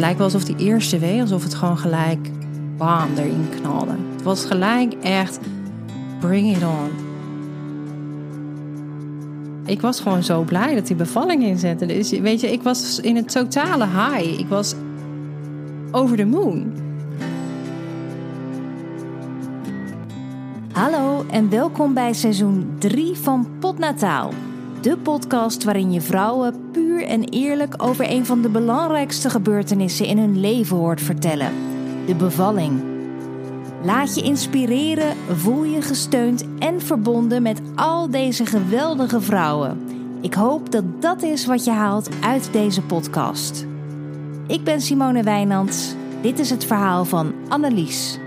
Het lijkt wel alsof die eerste week, alsof het gewoon gelijk bam erin knalde. Het was gelijk echt bring it on. Ik was gewoon zo blij dat die bevalling inzette. Dus weet je, ik was in een totale high. Ik was over de moon. Hallo en welkom bij seizoen 3 van Potnataal. De podcast waarin je vrouwen puur en eerlijk over een van de belangrijkste gebeurtenissen in hun leven hoort vertellen: de bevalling. Laat je inspireren, voel je gesteund en verbonden met al deze geweldige vrouwen. Ik hoop dat dat is wat je haalt uit deze podcast. Ik ben Simone Wijnands. Dit is het verhaal van Annelies.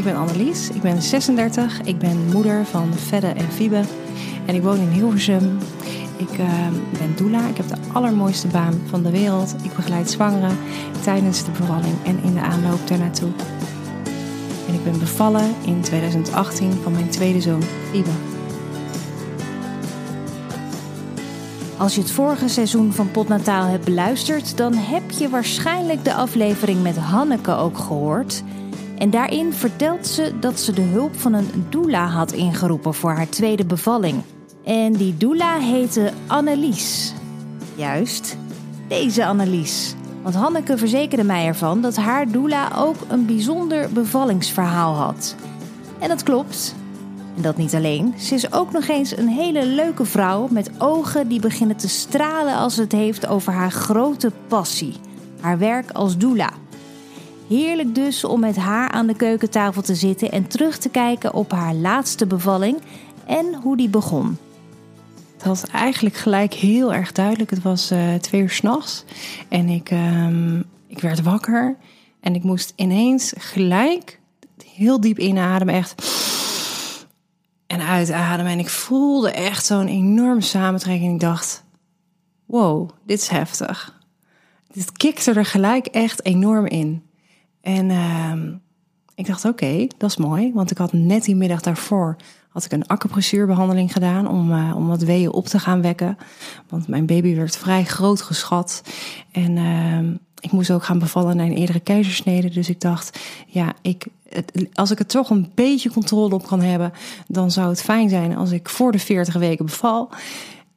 Ik ben Annelies, ik ben 36, ik ben moeder van Fedde en Fiebe en ik woon in Hilversum. Ik uh, ben doula, ik heb de allermooiste baan van de wereld. Ik begeleid zwangeren tijdens de bevalling en in de aanloop daarnaartoe. En ik ben bevallen in 2018 van mijn tweede zoon, Fiebe. Als je het vorige seizoen van Potnataal hebt beluisterd, dan heb je waarschijnlijk de aflevering met Hanneke ook gehoord. En daarin vertelt ze dat ze de hulp van een doula had ingeroepen voor haar tweede bevalling. En die doula heette Annelies. Juist, deze Annelies. Want Hanneke verzekerde mij ervan dat haar doula ook een bijzonder bevallingsverhaal had. En dat klopt. En dat niet alleen. Ze is ook nog eens een hele leuke vrouw met ogen die beginnen te stralen als het heeft over haar grote passie: haar werk als doula. Heerlijk dus om met haar aan de keukentafel te zitten en terug te kijken op haar laatste bevalling en hoe die begon. Het was eigenlijk gelijk heel erg duidelijk. Het was uh, twee uur s'nachts en ik, uh, ik werd wakker en ik moest ineens gelijk heel diep inademen, echt. En uitademen. En ik voelde echt zo'n enorme samentrekking. Ik dacht: wow, dit is heftig. Dit kikte er gelijk echt enorm in. En uh, ik dacht, oké, dat is mooi. Want ik had net die middag daarvoor had ik een acupressuurbehandeling gedaan om, uh, om wat weeën op te gaan wekken. Want mijn baby werd vrij groot geschat. En uh, ik moest ook gaan bevallen naar een eerdere keizersnede. Dus ik dacht, ja, ik, als ik er toch een beetje controle op kan hebben, dan zou het fijn zijn als ik voor de 40 weken beval.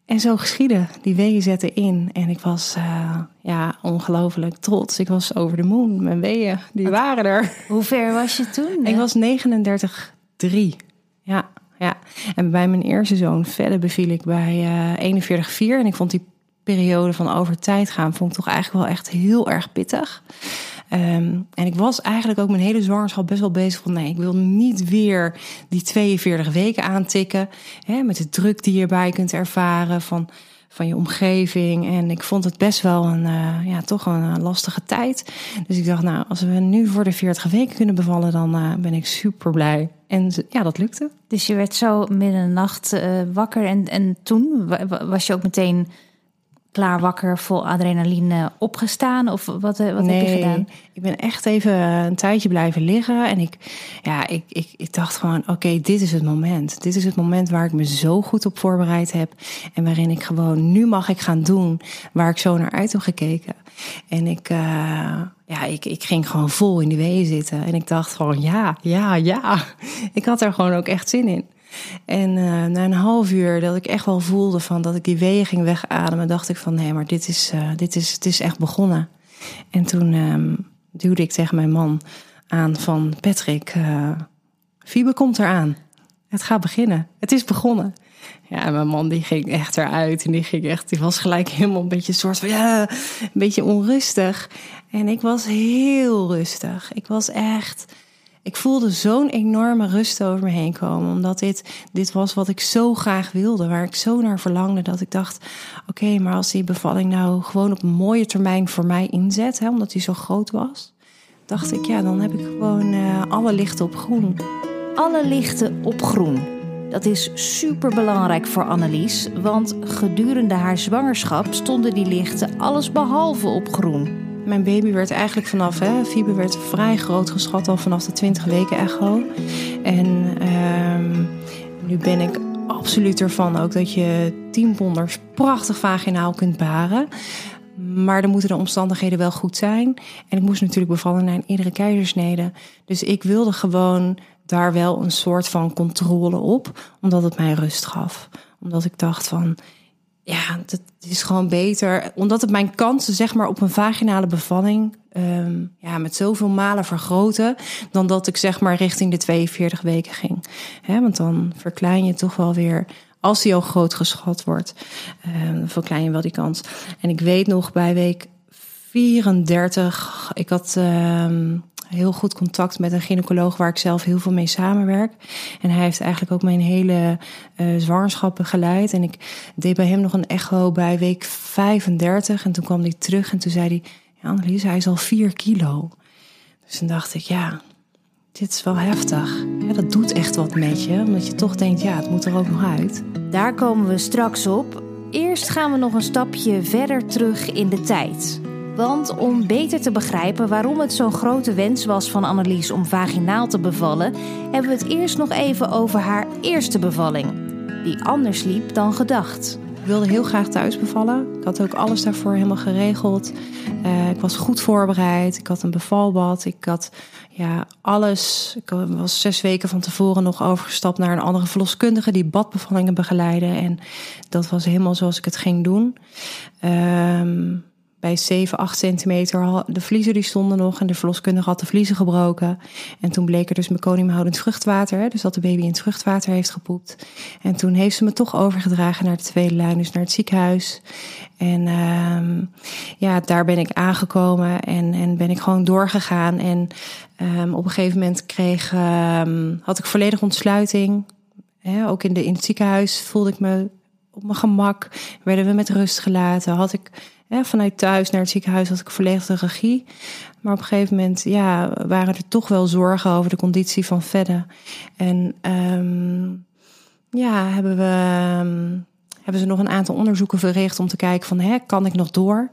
En zo geschiedde. Die weeën zetten in. En ik was uh, ja, ongelooflijk trots. Ik was over de moon. Mijn weeën, die Wat, waren er. Hoe ver was je toen? Ik was 39,3. Ja, ja. En bij mijn eerste zoon, verder beviel ik bij uh, 41,4. En ik vond die periode van over tijd gaan, vond ik toch eigenlijk wel echt heel erg pittig. Um, en ik was eigenlijk ook mijn hele zwangerschap best wel bezig van nee, ik wil niet weer die 42 weken aantikken. Hè, met de druk die je erbij kunt ervaren van, van je omgeving. En ik vond het best wel een, uh, ja, toch een lastige tijd. Dus ik dacht, nou, als we nu voor de 40 weken kunnen bevallen, dan uh, ben ik super blij. En ja, dat lukte. Dus je werd zo midden in de nacht uh, wakker. En, en toen was je ook meteen klaar wakker, vol adrenaline opgestaan? Of wat, wat nee, heb je gedaan? Ik ben echt even een tijdje blijven liggen. En ik, ja, ik, ik, ik dacht gewoon: oké, okay, dit is het moment. Dit is het moment waar ik me zo goed op voorbereid heb. En waarin ik gewoon nu mag ik gaan doen waar ik zo naar uit heb gekeken. En ik, uh, ja, ik, ik ging gewoon vol in de weeën zitten. En ik dacht gewoon: ja, ja, ja. Ik had er gewoon ook echt zin in. En uh, na een half uur dat ik echt wel voelde van dat ik die weeën ging wegademen, dacht ik van nee, maar dit is, uh, dit is, het is echt begonnen. En toen um, duwde ik tegen mijn man aan van Patrick, uh, Fiebe komt eraan. Het gaat beginnen. Het is begonnen. Ja, mijn man die ging echt eruit en die ging echt, die was gelijk helemaal een beetje soort van ja, een beetje onrustig. En ik was heel rustig. Ik was echt ik voelde zo'n enorme rust over me heen komen. Omdat dit, dit was wat ik zo graag wilde. Waar ik zo naar verlangde. Dat ik dacht: oké, maar als die bevalling nou gewoon op een mooie termijn voor mij inzet. Hè, omdat die zo groot was. Dacht ik, ja, dan heb ik gewoon uh, alle lichten op groen. Alle lichten op groen. Dat is super belangrijk voor Annelies. Want gedurende haar zwangerschap stonden die lichten alles behalve op groen. Mijn baby werd eigenlijk vanaf, hè, Fiebe werd vrij groot geschat al vanaf de 20 weken echo. En um, nu ben ik absoluut ervan ook dat je tienponders prachtig vaginaal kunt baren. Maar dan moeten de omstandigheden wel goed zijn. En ik moest natuurlijk bevallen naar een iedere keizersnede. Dus ik wilde gewoon daar wel een soort van controle op, omdat het mij rust gaf. Omdat ik dacht van, ja, het is gewoon beter. Omdat het mijn kansen, zeg maar, op een vaginale bevalling um, ja, met zoveel malen vergroten. dan dat ik, zeg maar, richting de 42 weken ging. Want dan verklein je toch wel weer. Als die al groot geschat wordt, um, verklein je wel die kans. En ik weet nog bij week 34, ik had um, heel goed contact met een gynaecoloog waar ik zelf heel veel mee samenwerk. En hij heeft eigenlijk ook mijn hele uh, zwangerschap begeleid. En ik deed bij hem nog een echo bij week 35. En toen kwam hij terug en toen zei hij: ja, Annelies, hij is al 4 kilo. Dus toen dacht ik: ja, dit is wel heftig. Ja, dat doet echt wat met je, omdat je toch denkt: ja, het moet er ook nog uit. Daar komen we straks op. Eerst gaan we nog een stapje verder terug in de tijd. Want om beter te begrijpen waarom het zo'n grote wens was van Annelies om vaginaal te bevallen, hebben we het eerst nog even over haar eerste bevalling, die anders liep dan gedacht. Ik wilde heel graag thuis bevallen. Ik had ook alles daarvoor helemaal geregeld. Uh, ik was goed voorbereid. Ik had een bevalbad. Ik had ja, alles. Ik was zes weken van tevoren nog overgestapt naar een andere verloskundige die badbevallingen begeleidde. En dat was helemaal zoals ik het ging doen. Um, bij 7, 8 centimeter. De vliezen die stonden nog en de verloskundige had de vliezen gebroken. En toen bleek er dus meconiumhoudend vruchtwater. Hè, dus dat de baby in het vruchtwater heeft gepoept. En toen heeft ze me toch overgedragen naar de tweede lijn, dus naar het ziekenhuis. En um, ja, daar ben ik aangekomen en, en ben ik gewoon doorgegaan. En um, op een gegeven moment kreeg, um, had ik volledig ontsluiting. Ook in, de, in het ziekenhuis voelde ik me op mijn gemak. Werden we met rust gelaten. Had ik vanuit thuis naar het ziekenhuis had ik volledig de regie. Maar op een gegeven moment ja, waren er toch wel zorgen over de conditie van Fedde. En um, ja, hebben, we, um, hebben ze nog een aantal onderzoeken verricht om te kijken van hè, kan ik nog door?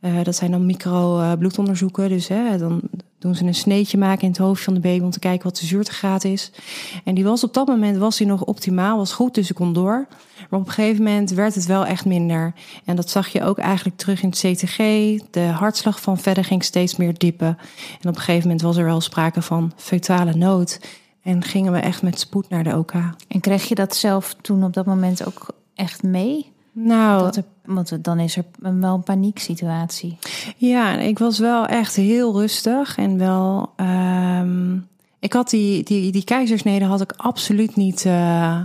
Uh, dat zijn dan micro-bloedonderzoeken. Dus hè, dan doen ze een sneetje maken in het hoofd van de baby om te kijken wat de zuurtegraad is. En die was op dat moment was die nog optimaal, was goed, dus ik kon door. Maar op een gegeven moment werd het wel echt minder. En dat zag je ook eigenlijk terug in het CTG. De hartslag van verder ging steeds meer diepen. En op een gegeven moment was er wel sprake van fetale nood. En gingen we echt met spoed naar de OK. En kreeg je dat zelf toen op dat moment ook echt mee? Nou, er, want dan is er wel een panieksituatie. Ja, ik was wel echt heel rustig en wel. Um, ik had die, die, die keizersnede had ik absoluut niet. Uh,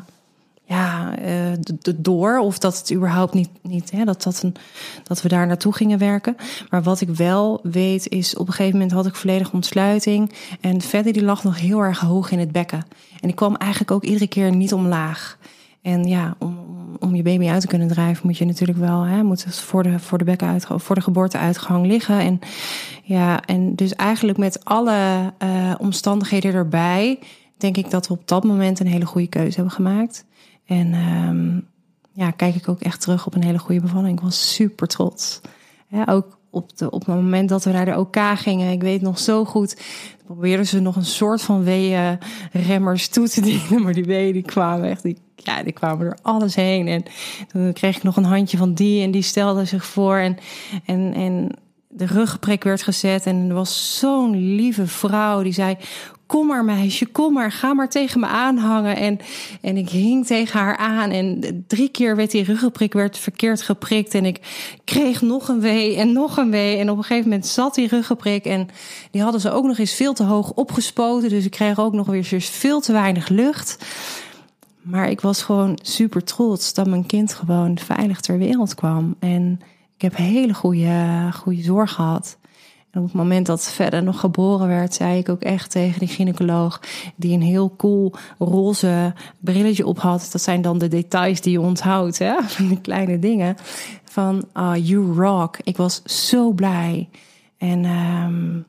ja, uh, door. Of dat het überhaupt niet, niet hè, dat, dat, een, dat we daar naartoe gingen werken. Maar wat ik wel weet is, op een gegeven moment had ik volledig ontsluiting. En verder die lag nog heel erg hoog in het bekken. En ik kwam eigenlijk ook iedere keer niet omlaag. En ja, om, om je baby uit te kunnen drijven, moet je natuurlijk wel, hè, moet voor de, voor de bekkenuitgang, voor de geboorteuitgang liggen. En ja, en dus eigenlijk met alle uh, omstandigheden erbij, denk ik dat we op dat moment een hele goede keuze hebben gemaakt. En um, ja, kijk ik ook echt terug op een hele goede bevalling. Ik was super trots. Ja, ook op, de, op het moment dat we naar de OK gingen, ik weet nog zo goed, probeerden ze nog een soort van weeën-remmers toe te dienen. Maar die weeën die kwamen echt, die, ja, die kwamen er alles heen. En toen kreeg ik nog een handje van die en die stelde zich voor. En, en, en de ruggenprik werd gezet. En er was zo'n lieve vrouw die zei: Kom maar, meisje, kom maar, ga maar tegen me aanhangen. En, en ik hing tegen haar aan. En drie keer werd die ruggenprik werd verkeerd geprikt. En ik kreeg nog een wee en nog een wee. En op een gegeven moment zat die ruggenprik. En die hadden ze ook nog eens veel te hoog opgespoten. Dus ik kreeg ook nog weer veel te weinig lucht. Maar ik was gewoon super trots dat mijn kind gewoon veilig ter wereld kwam. En ik heb hele goede, goede zorg gehad. En op het moment dat verder nog geboren werd, zei ik ook echt tegen die gynaecoloog, die een heel cool roze brilletje op had. Dat zijn dan de details die je onthoudt, hè? van die kleine dingen. Van, uh, you rock. Ik was zo blij. En um,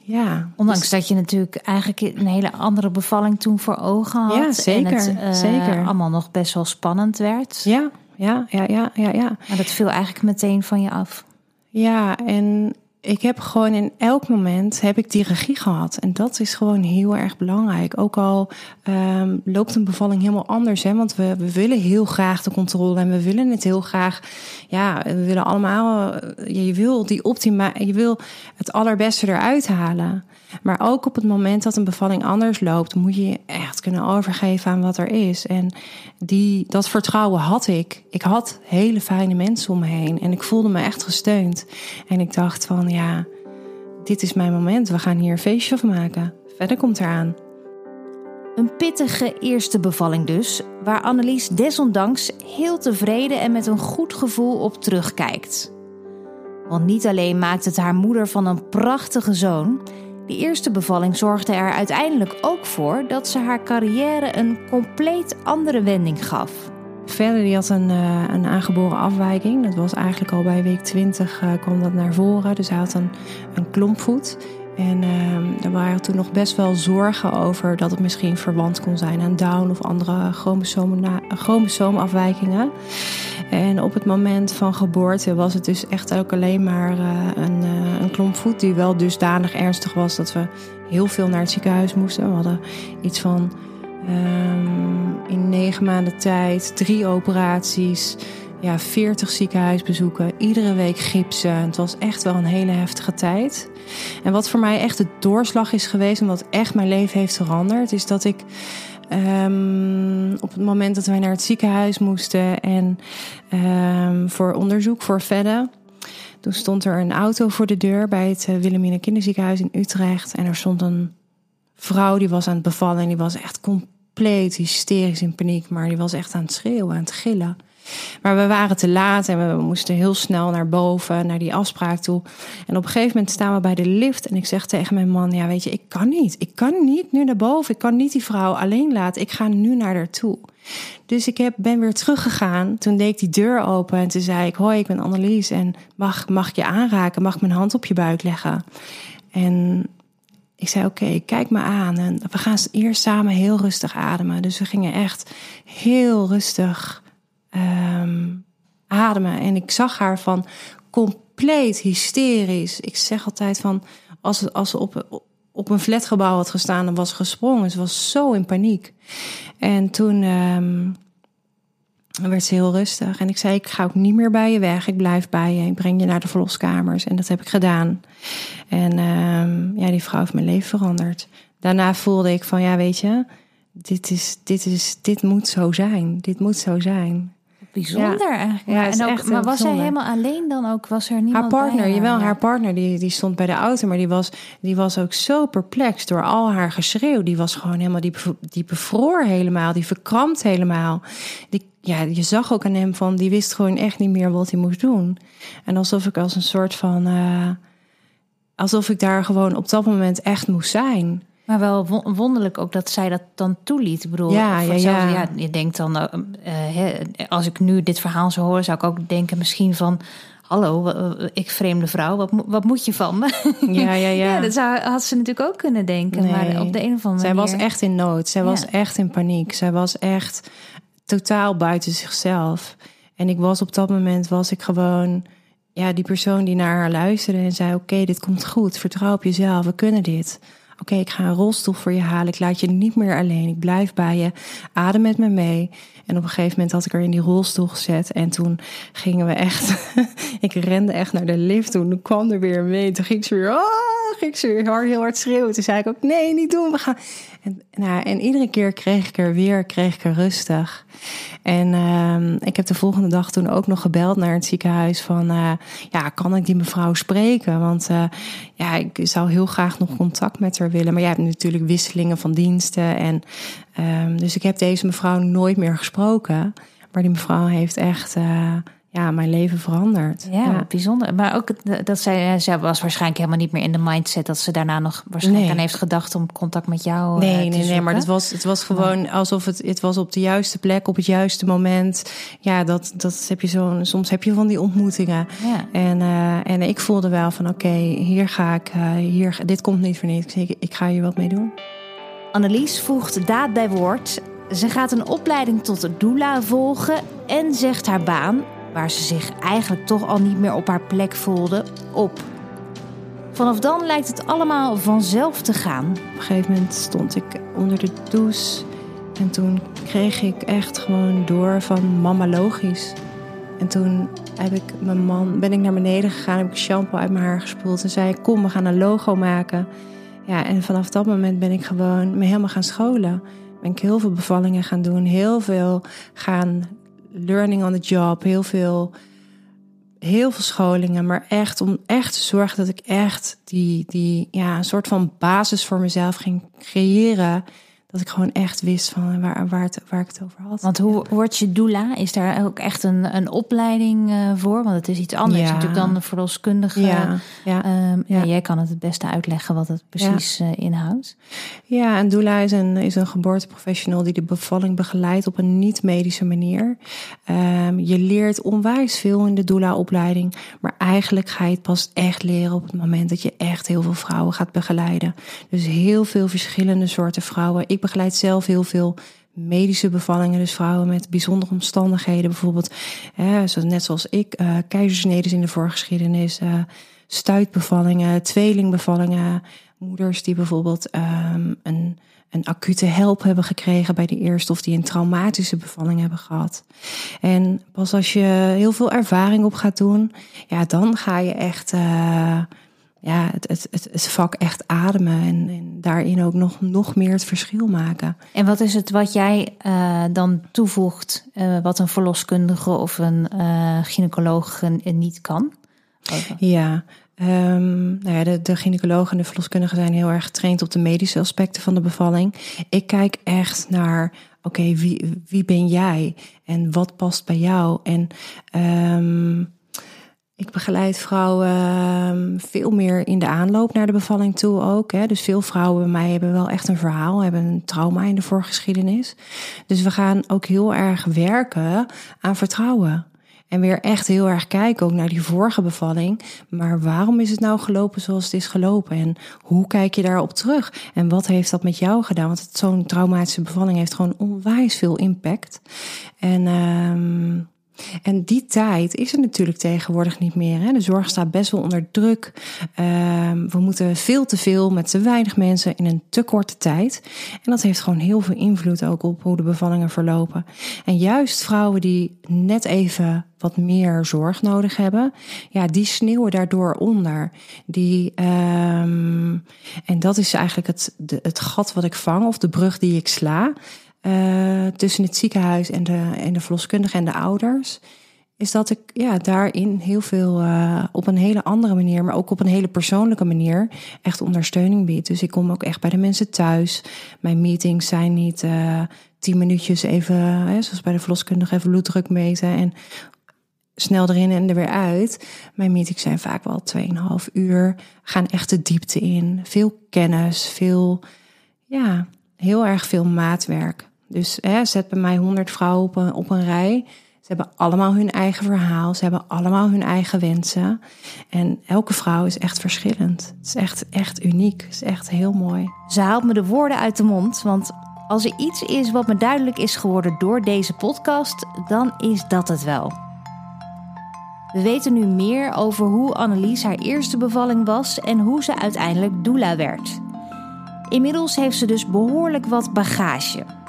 ja. Ondanks dus- dat je natuurlijk eigenlijk een hele andere bevalling toen voor ogen had. Ja, zeker. En het uh, zeker. allemaal nog best wel spannend werd. Ja, ja, ja, ja, ja, ja. Maar dat viel eigenlijk meteen van je af. Ja, en ik heb gewoon in elk moment heb ik die regie gehad. En dat is gewoon heel erg belangrijk. Ook al um, loopt een bevalling helemaal anders. Hè? Want we, we willen heel graag de controle. En we willen het heel graag. Ja, we willen allemaal. Je wil die optima. Je wil het allerbeste eruit halen. Maar ook op het moment dat een bevalling anders loopt, moet je je echt kunnen overgeven aan wat er is. En die, dat vertrouwen had ik. Ik had hele fijne mensen om me heen. En ik voelde me echt gesteund. En ik dacht van ja, dit is mijn moment. We gaan hier een feestje van maken. Verder komt eraan. Een pittige eerste bevalling dus, waar Annelies desondanks heel tevreden en met een goed gevoel op terugkijkt. Want niet alleen maakt het haar moeder van een prachtige zoon, de eerste bevalling zorgde er uiteindelijk ook voor dat ze haar carrière een compleet andere wending gaf. Verder die had een, uh, een aangeboren afwijking. Dat was eigenlijk al bij week 20 uh, kwam dat naar voren. Dus hij had een, een klompvoet. En uh, er waren toen nog best wel zorgen over dat het misschien verwant kon zijn aan Down of andere chromosoomafwijkingen. En op het moment van geboorte was het dus echt ook alleen maar uh, een, een klomp voet die wel dusdanig ernstig was dat we heel veel naar het ziekenhuis moesten. We hadden iets van um, in negen maanden tijd drie operaties, ja, 40 ziekenhuisbezoeken, iedere week gipsen. Het was echt wel een hele heftige tijd. En wat voor mij echt de doorslag is geweest en wat echt mijn leven heeft veranderd, is dat ik Um, op het moment dat wij naar het ziekenhuis moesten en um, voor onderzoek voor verder. Toen stond er een auto voor de deur bij het uh, Wilhelmina Kinderziekenhuis in Utrecht. En er stond een vrouw die was aan het bevallen en die was echt compleet hysterisch in paniek. Maar die was echt aan het schreeuwen, aan het gillen. Maar we waren te laat en we moesten heel snel naar boven, naar die afspraak toe. En op een gegeven moment staan we bij de lift en ik zeg tegen mijn man: Ja, weet je, ik kan niet. Ik kan niet nu naar boven. Ik kan niet die vrouw alleen laten. Ik ga nu naar haar toe. Dus ik heb, ben weer teruggegaan. Toen deed ik die deur open en toen zei ik: Hoi, ik ben Annelies en mag, mag ik je aanraken? Mag ik mijn hand op je buik leggen? En ik zei: Oké, kijk me aan. En we gaan eerst samen heel rustig ademen. Dus we gingen echt heel rustig um, ademen. En ik zag haar van compleet hysterisch. Ik zeg altijd van, als als ze op, op een flatgebouw had gestaan, dan was gesprongen. Ze was zo in paniek. En toen um, werd ze heel rustig. En ik zei, ik ga ook niet meer bij je weg. Ik blijf bij je. Ik breng je naar de verloskamers. En dat heb ik gedaan. En um, ja, die vrouw heeft mijn leven veranderd. Daarna voelde ik van, ja, weet je... Dit, is, dit, is, dit moet zo zijn. Dit moet zo zijn bijzonder eigenlijk. Ja, en ook, maar was zij helemaal alleen dan ook? Was er niemand Haar partner, bij jawel, haar partner die, die stond bij de auto, maar die was, die was ook zo perplex door al haar geschreeuw. Die was gewoon helemaal, die, die bevroor helemaal, die verkrampt helemaal. Die, ja, je zag ook aan hem van, die wist gewoon echt niet meer wat hij moest doen. En alsof ik als een soort van, uh, alsof ik daar gewoon op dat moment echt moest zijn. Maar wel wonderlijk ook dat zij dat dan toeliet. Ik bedoel, ja, ja, ja. ja je denkt dan, uh, als ik nu dit verhaal zou horen, zou ik ook denken misschien van. Hallo, ik vreemde vrouw, wat, wat moet je van me? Ja, ja, ja. ja dat zou, had ze natuurlijk ook kunnen denken, nee. maar op de een of andere Zij was echt in nood, zij was echt in paniek. Zij was echt totaal buiten zichzelf. En ik was op dat moment, was ik gewoon ja, die persoon die naar haar luisterde en zei: Oké, dit komt goed, vertrouw op jezelf, we kunnen dit. Oké, ik ga een rolstoel voor je halen. Ik laat je niet meer alleen. Ik blijf bij je. Adem met me mee. En op een gegeven moment had ik er in die rolstoel gezet. En toen gingen we echt. ik rende echt naar de lift toen. Kwam er weer mee. Toen ging ze weer. Oh, ging ze weer hard, heel hard schreeuwen. Toen zei ik ook: nee, niet doen. We gaan. En, nou, en iedere keer kreeg ik er weer, kreeg ik er rustig. En uh, ik heb de volgende dag toen ook nog gebeld naar het ziekenhuis van, uh, ja, kan ik die mevrouw spreken? Want uh, ja, ik zou heel graag nog contact met haar willen. Maar jij hebt natuurlijk wisselingen van diensten. En um, dus ik heb deze mevrouw nooit meer gesproken. Maar die mevrouw heeft echt uh, ja, mijn leven veranderd. Ja, bijzonder. Maar ook dat zij, zij was waarschijnlijk helemaal niet meer in de mindset dat ze daarna nog waarschijnlijk nee. aan heeft gedacht om contact met jou nee, uh, te Nee, nee, maar het was, het was gewoon alsof het, het was op de juiste plek, op het juiste moment. Ja, dat, dat heb je zo, soms heb je van die ontmoetingen. Ja. En, uh, en ik voelde wel van oké, okay, hier ga ik, uh, hier, dit komt niet voor niets. Ik, ik ga hier wat mee doen. Annelies voegt daad bij woord. Ze gaat een opleiding tot doula volgen en zegt haar baan waar ze zich eigenlijk toch al niet meer op haar plek voelde, op. Vanaf dan lijkt het allemaal vanzelf te gaan. Op een gegeven moment stond ik onder de douche. En toen kreeg ik echt gewoon door van mama logisch. En toen heb ik mijn man, ben ik naar beneden gegaan, heb ik shampoo uit mijn haar gespoeld. En zei kom, we gaan een logo maken. Ja, en vanaf dat moment ben ik gewoon me helemaal gaan scholen. Ben ik heel veel bevallingen gaan doen. Heel veel gaan learning on the job. Heel veel, heel veel scholingen. Maar echt om echt te zorgen dat ik echt die, die ja, een soort van basis voor mezelf ging creëren dat ik gewoon echt wist van waar, waar, het, waar ik het over had. Want hoe wordt je doula? Is daar ook echt een, een opleiding uh, voor? Want het is iets anders ja. natuurlijk dan de verloskundige. Ja, ja, um, ja, jij kan het het beste uitleggen wat het precies uh, inhoudt. Ja, een doula is een, is een geboorteprofessional die de bevalling begeleidt op een niet-medische manier. Um, je leert onwijs veel in de doula-opleiding, maar eigenlijk ga je het pas echt leren op het moment dat je echt heel veel vrouwen gaat begeleiden. Dus heel veel verschillende soorten vrouwen. Ik begeleid zelf heel veel medische bevallingen, dus vrouwen met bijzondere omstandigheden, bijvoorbeeld, hè, net zoals ik, uh, keizersneden in de voorgeschiedenis, uh, stuitbevallingen, tweelingbevallingen, moeders die bijvoorbeeld um, een, een acute help hebben gekregen bij de eerste of die een traumatische bevalling hebben gehad. En pas als je heel veel ervaring op gaat doen, ja, dan ga je echt. Uh, ja, het, het, het, het, vak echt ademen en, en, daarin ook nog, nog meer het verschil maken. En wat is het wat jij uh, dan toevoegt, uh, wat een verloskundige of een uh, gynaecoloog niet kan? Ja, um, nou ja de, de gynaecologen en de verloskundigen zijn heel erg getraind op de medische aspecten van de bevalling. Ik kijk echt naar, oké, wie, wie ben jij en wat past bij jou? En um, ik begeleid vrouwen ehm, veel meer in de aanloop naar de bevalling toe ook. Hè. Dus veel vrouwen bij mij hebben wel echt een verhaal, hebben een trauma in de voorgeschiedenis. Dus we gaan ook heel erg werken aan vertrouwen. En weer echt heel erg kijken ook naar die vorige bevalling. Maar waarom is het nou gelopen zoals het is gelopen? En hoe kijk je daarop terug? En wat heeft dat met jou gedaan? Want zo'n traumatische bevalling heeft gewoon onwijs veel impact. En um, en die tijd is er natuurlijk tegenwoordig niet meer. Hè? De zorg staat best wel onder druk. Ehm, we moeten veel te veel met te weinig mensen in een te korte tijd. En dat heeft gewoon heel veel invloed ook op hoe de bevallingen verlopen. En juist vrouwen die net even wat meer zorg nodig hebben, ja, die sneeuwen daardoor onder. Die, um, en dat is eigenlijk het, de, het gat wat ik vang, of de brug die ik sla. Uh, tussen het ziekenhuis en de, en de verloskundige en de ouders. Is dat ik ja, daarin heel veel uh, op een hele andere manier, maar ook op een hele persoonlijke manier, echt ondersteuning bied. Dus ik kom ook echt bij de mensen thuis. Mijn meetings zijn niet uh, tien minuutjes even, hè, zoals bij de verloskundige, even bloeddruk meten en snel erin en er weer uit. Mijn meetings zijn vaak wel 2,5 uur. Gaan echt de diepte in. Veel kennis, veel, ja, heel erg veel maatwerk. Dus hè, zet bij mij 100 vrouwen op een, op een rij. Ze hebben allemaal hun eigen verhaal. Ze hebben allemaal hun eigen wensen. En elke vrouw is echt verschillend. Het is echt, echt uniek. Het is echt heel mooi. Ze haalt me de woorden uit de mond. Want als er iets is wat me duidelijk is geworden door deze podcast, dan is dat het wel. We weten nu meer over hoe Annelies haar eerste bevalling was en hoe ze uiteindelijk doula werd. Inmiddels heeft ze dus behoorlijk wat bagage.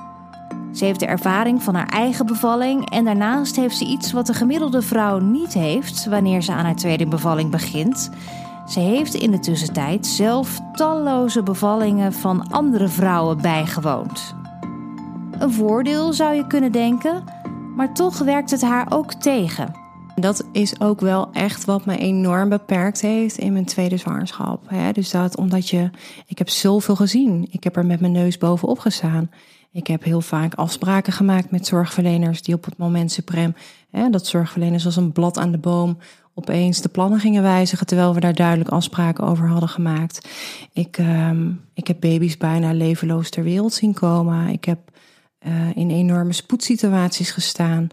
Ze heeft de ervaring van haar eigen bevalling en daarnaast heeft ze iets wat de gemiddelde vrouw niet heeft wanneer ze aan haar tweede bevalling begint. Ze heeft in de tussentijd zelf talloze bevallingen van andere vrouwen bijgewoond. Een voordeel zou je kunnen denken, maar toch werkt het haar ook tegen. Dat is ook wel echt wat me enorm beperkt heeft in mijn tweede zwangerschap. Dus dat omdat je, ik heb zoveel gezien. Ik heb er met mijn neus bovenop gestaan. Ik heb heel vaak afspraken gemaakt met zorgverleners die op het moment suprem, dat zorgverleners als een blad aan de boom opeens de plannen gingen wijzigen terwijl we daar duidelijk afspraken over hadden gemaakt. Ik, um, ik heb baby's bijna levenloos ter wereld zien komen. Ik heb uh, in enorme spoedsituaties gestaan.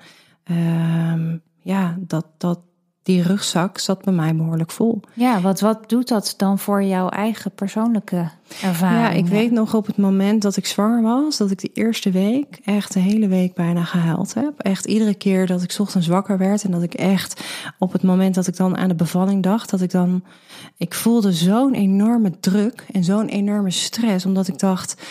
Um, ja, dat, dat, die rugzak zat bij mij behoorlijk vol. Ja, wat, wat doet dat dan voor jouw eigen persoonlijke ervaring? Ja, ik weet nog op het moment dat ik zwanger was, dat ik de eerste week echt de hele week bijna gehuild heb. Echt iedere keer dat ik ochtends wakker werd en dat ik echt op het moment dat ik dan aan de bevalling dacht, dat ik dan, ik voelde zo'n enorme druk en zo'n enorme stress, omdat ik dacht,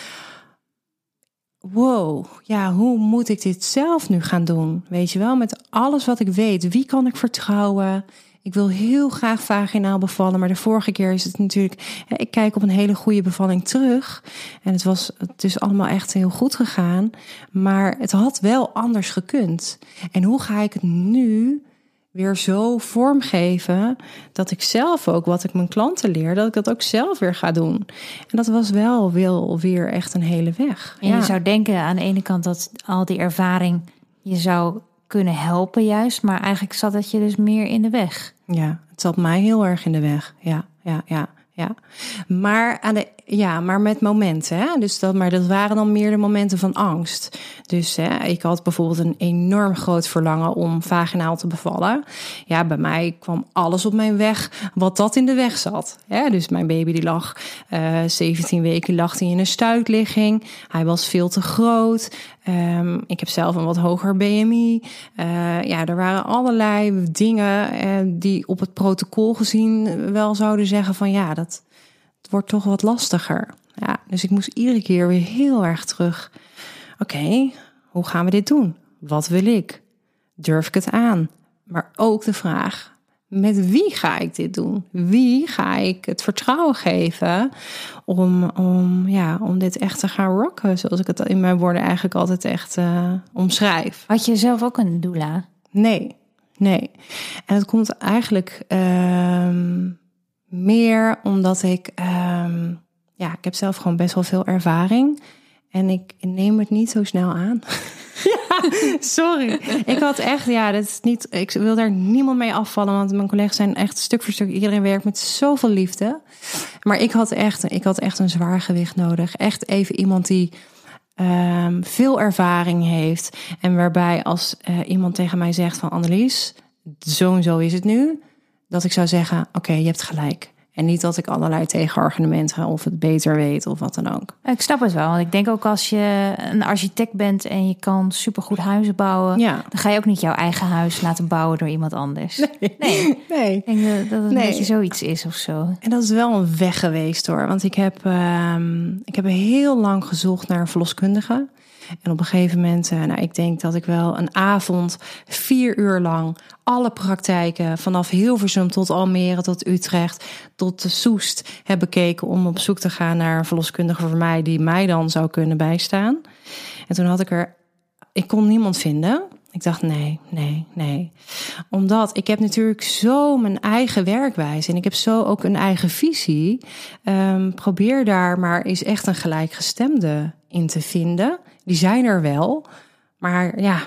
wow, ja, hoe moet ik dit zelf nu gaan doen? Weet je wel, met alles wat ik weet, wie kan ik vertrouwen? Ik wil heel graag vaginaal bevallen, maar de vorige keer is het natuurlijk. Ik kijk op een hele goede bevalling terug. En het was het is allemaal echt heel goed gegaan. Maar het had wel anders gekund. En hoe ga ik het nu weer zo vormgeven dat ik zelf ook wat ik mijn klanten leer, dat ik dat ook zelf weer ga doen. En dat was wel, wel weer echt een hele weg. En je zou denken aan de ene kant dat al die ervaring je zou kunnen helpen juist, maar eigenlijk zat dat je dus meer in de weg. Ja, het zat mij heel erg in de weg. Ja, ja, ja ja. Maar, aan de, ja, maar met momenten. Hè? Dus dat, maar dat waren dan meer de momenten van angst. Dus hè, ik had bijvoorbeeld een enorm groot verlangen om vaginaal te bevallen. Ja, bij mij kwam alles op mijn weg wat dat in de weg zat. Hè? Dus mijn baby die lag uh, eh, 17 weken lag in een stuitligging. Hij was veel te groot. Um, ik heb zelf een wat hoger BMI. Uh, ja, er waren allerlei dingen uh, die op het protocol gezien wel zouden zeggen van ja, dat wordt toch wat lastiger. Ja, dus ik moest iedere keer weer heel erg terug. Oké, hoe gaan we dit doen? Wat wil ik? Durf ik het aan? Maar ook de vraag: met wie ga ik dit doen? Wie ga ik het vertrouwen geven om, om, ja, om dit echt te gaan rocken? Zoals ik het in mijn woorden eigenlijk altijd echt uh, omschrijf. Had je zelf ook een doula? Nee, nee. En het komt eigenlijk uh, meer omdat ik, uh, ja, ik heb zelf gewoon best wel veel ervaring. En ik neem het niet zo snel aan. sorry. Ik had echt, ja, dat is niet. Ik wil daar niemand mee afvallen, want mijn collega's zijn echt stuk voor stuk. Iedereen werkt met zoveel liefde. Maar ik had echt, ik had echt een zwaar gewicht nodig. Echt even iemand die um, veel ervaring heeft. En waarbij als uh, iemand tegen mij zegt van Annelies, zo en zo is het nu. Dat ik zou zeggen, oké, je hebt gelijk. En niet dat ik allerlei tegenargumenten of het beter weet of wat dan ook. Ik snap het wel. Want ik denk ook als je een architect bent en je kan supergoed huizen bouwen, ja. dan ga je ook niet jouw eigen huis laten bouwen door iemand anders. Nee. Nee. nee. Ik denk dat het nee. een beetje zoiets is of zo. En dat is wel een weg geweest hoor. Want ik heb, um, ik heb heel lang gezocht naar een verloskundige. En op een gegeven moment, eh, nou, ik denk dat ik wel een avond, vier uur lang, alle praktijken vanaf Hilversum tot Almere, tot Utrecht, tot de Soest heb bekeken om op zoek te gaan naar een verloskundige voor mij die mij dan zou kunnen bijstaan. En toen had ik er, ik kon niemand vinden. Ik dacht nee, nee, nee. Omdat ik heb natuurlijk zo mijn eigen werkwijze en ik heb zo ook een eigen visie. Um, probeer daar maar eens echt een gelijkgestemde in te vinden. Die zijn er wel. Maar ja,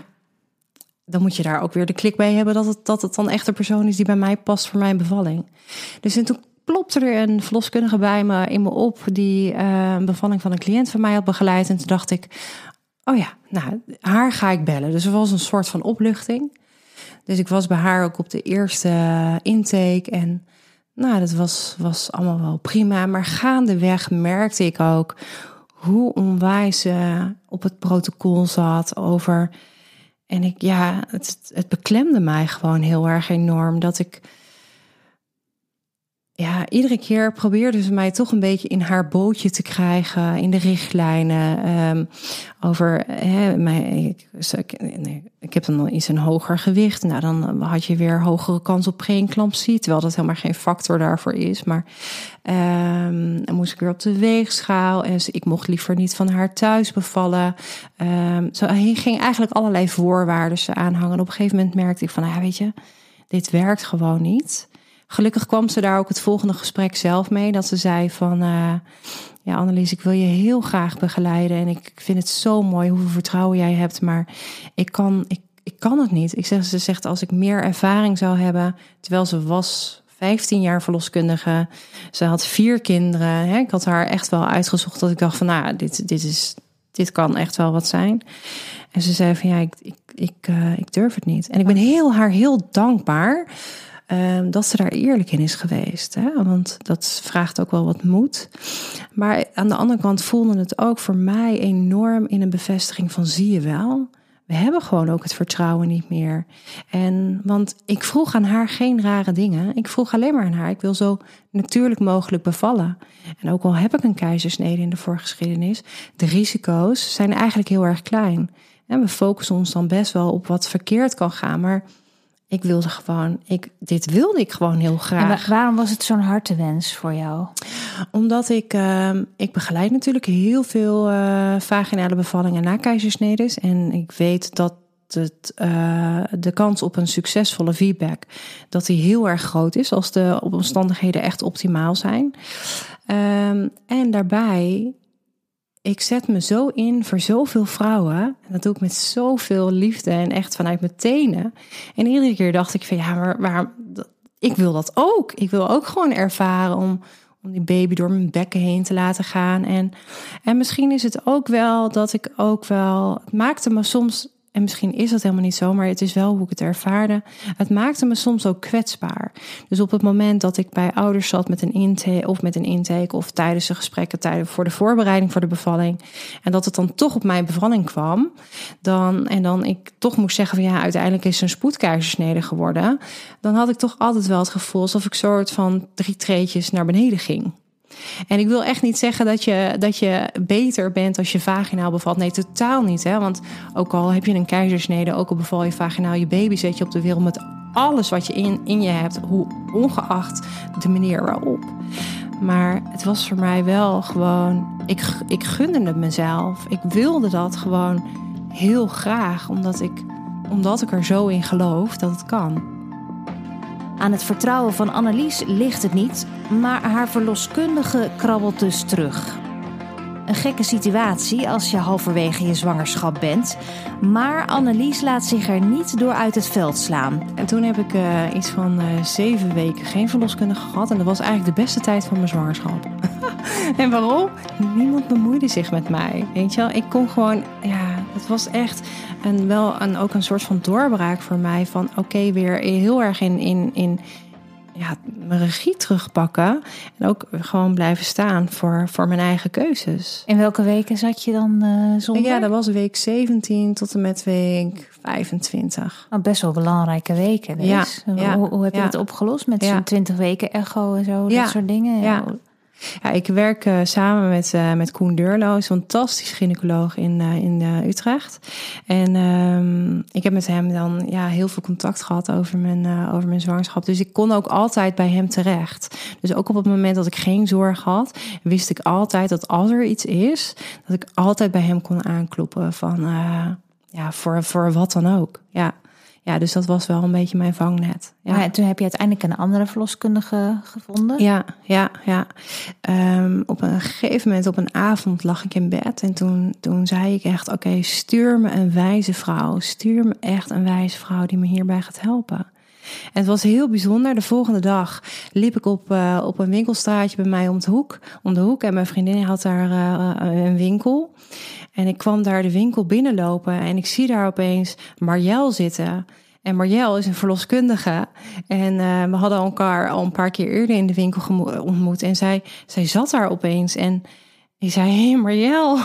dan moet je daar ook weer de klik bij hebben dat het, dat het dan echt een persoon is die bij mij past voor mijn bevalling. Dus en toen plopte er een verloskundige bij me in me op die een bevalling van een cliënt van mij had begeleid. En toen dacht ik, oh ja, nou, haar ga ik bellen. Dus er was een soort van opluchting. Dus ik was bij haar ook op de eerste intake en nou, dat was, was allemaal wel prima. Maar gaandeweg merkte ik ook hoe onwijs uh, op het protocol zat over. En ik, ja, het, het beklemde mij gewoon heel erg enorm dat ik ja, iedere keer probeerde ze mij toch een beetje in haar bootje te krijgen, in de richtlijnen. Um, over, hè, ik, heb dan iets een hoger gewicht. Nou, dan had je weer hogere kans op preeclampsie, terwijl dat helemaal geen factor daarvoor is. Maar um, dan moest ik weer op de weegschaal en ik mocht liever niet van haar thuis bevallen. Um, zo ging eigenlijk allerlei voorwaarden aanhangen. op een gegeven moment merkte ik van, ja, weet je, dit werkt gewoon niet. Gelukkig kwam ze daar ook het volgende gesprek zelf mee. Dat ze zei van, uh, ja Annelies, ik wil je heel graag begeleiden. En ik vind het zo mooi hoeveel vertrouwen jij hebt. Maar ik kan, ik, ik kan het niet. Ik zeg, ze zegt, als ik meer ervaring zou hebben. Terwijl ze was 15 jaar verloskundige. Ze had vier kinderen. Ik had haar echt wel uitgezocht dat ik dacht van, nou, dit, dit, is, dit kan echt wel wat zijn. En ze zei van, ja, ik, ik, ik, ik durf het niet. En ik ben heel haar heel dankbaar Ehm, dat ze daar eerlijk in is geweest. Hè? Want dat vraagt ook wel wat moed. Maar aan de andere kant voelde het ook voor mij enorm in een bevestiging van zie je wel. We hebben gewoon ook het vertrouwen niet meer. En want ik vroeg aan haar geen rare dingen. Ik vroeg alleen maar aan haar: ik wil zo natuurlijk mogelijk bevallen. En ook al heb ik een keizersnede in de voorgeschiedenis, de risico's zijn eigenlijk heel erg klein. En we focussen ons dan best wel op wat verkeerd kan gaan. Maar ik wilde gewoon, ik, dit wilde ik gewoon heel graag. En waarom was het zo'n hartewens voor jou? Omdat ik, uh, ik begeleid natuurlijk heel veel uh, vaginale bevallingen na keizersnedes. En ik weet dat het, uh, de kans op een succesvolle feedback, dat die heel erg groot is als de omstandigheden echt optimaal zijn. Um, en daarbij ik zet me zo in voor zoveel vrouwen. En dat doe ik met zoveel liefde en echt vanuit mijn tenen. En iedere keer dacht ik van ja, maar, maar ik wil dat ook. Ik wil ook gewoon ervaren om, om die baby door mijn bekken heen te laten gaan. En, en misschien is het ook wel dat ik ook wel. Het maakte me soms en misschien is dat helemaal niet zo, maar het is wel hoe ik het ervaarde. Het maakte me soms ook kwetsbaar. Dus op het moment dat ik bij ouders zat met een intake of met een intake of tijdens de gesprekken tijden voor de voorbereiding voor de bevalling en dat het dan toch op mijn bevalling kwam, dan en dan ik toch moest zeggen van ja, uiteindelijk is een spoedkeizersnede geworden, dan had ik toch altijd wel het gevoel alsof ik soort van drie treetjes naar beneden ging. En ik wil echt niet zeggen dat je, dat je beter bent als je vaginaal bevalt. Nee, totaal niet. Hè? Want ook al heb je een keizersnede, ook al beval je vaginaal je baby, zet je op de wereld met alles wat je in, in je hebt, hoe ongeacht de manier waarop. Maar het was voor mij wel gewoon, ik, ik gunde het mezelf. Ik wilde dat gewoon heel graag, omdat ik, omdat ik er zo in geloof dat het kan. Aan het vertrouwen van Annelies ligt het niet, maar haar verloskundige krabbelt dus terug. Een gekke situatie als je halverwege je zwangerschap bent. Maar Annelies laat zich er niet door uit het veld slaan. En toen heb ik uh, iets van uh, zeven weken geen verloskundige gehad. En dat was eigenlijk de beste tijd van mijn zwangerschap. en waarom? Niemand bemoeide zich met mij. Weet je wel, ik kon gewoon, ja, het was echt en wel een, ook een soort van doorbraak voor mij. Van oké, weer heel erg in, in, in ja, mijn regie terugpakken. En ook gewoon blijven staan voor, voor mijn eigen keuzes. In welke weken zat je dan uh, zonder? Ja, dat was week 17 tot en met week 25. Oh, best wel belangrijke weken dus. Ja, hoe, hoe, heb je ja. dat opgelost met zo'n 20 weken echo en zo, dat soort dingen? Ja. Ja, ik werk uh, samen met, uh, met Koen fantastisch gynaecoloog in, uh, in Utrecht. En um, ik heb met hem dan ja, heel veel contact gehad over mijn, over mijn zwangerschap. Dus ik kon ook altijd bij hem terecht. Dus ook op het moment dat ik geen zorg had, wist ik altijd dat als er iets is, dat ik altijd bij hem kon aankloppen van ja, voor, voor wat dan ook. Ja. Ja, dus dat was wel een beetje mijn vangnet. Ja. Maar toen heb je uiteindelijk een andere verloskundige gevonden? Ja, ja, ja. Um, op een gegeven moment, op een avond, lag ik in bed. En toen, toen zei ik echt: Oké, stuur me een wijze vrouw. Stuur me echt een wijze vrouw die me hierbij gaat helpen. En het was heel bijzonder. De volgende dag liep ik op, uh, op een winkelstraatje bij mij om de hoek. Om de hoek. En mijn vriendin had daar uh, een winkel. En ik kwam daar de winkel binnenlopen en ik zie daar opeens Marjel zitten. En Marjel is een verloskundige. En uh, we hadden elkaar al een paar keer eerder in de winkel ontmoet. En zij, zij zat daar opeens. En ik zei: Hé hey Marjel,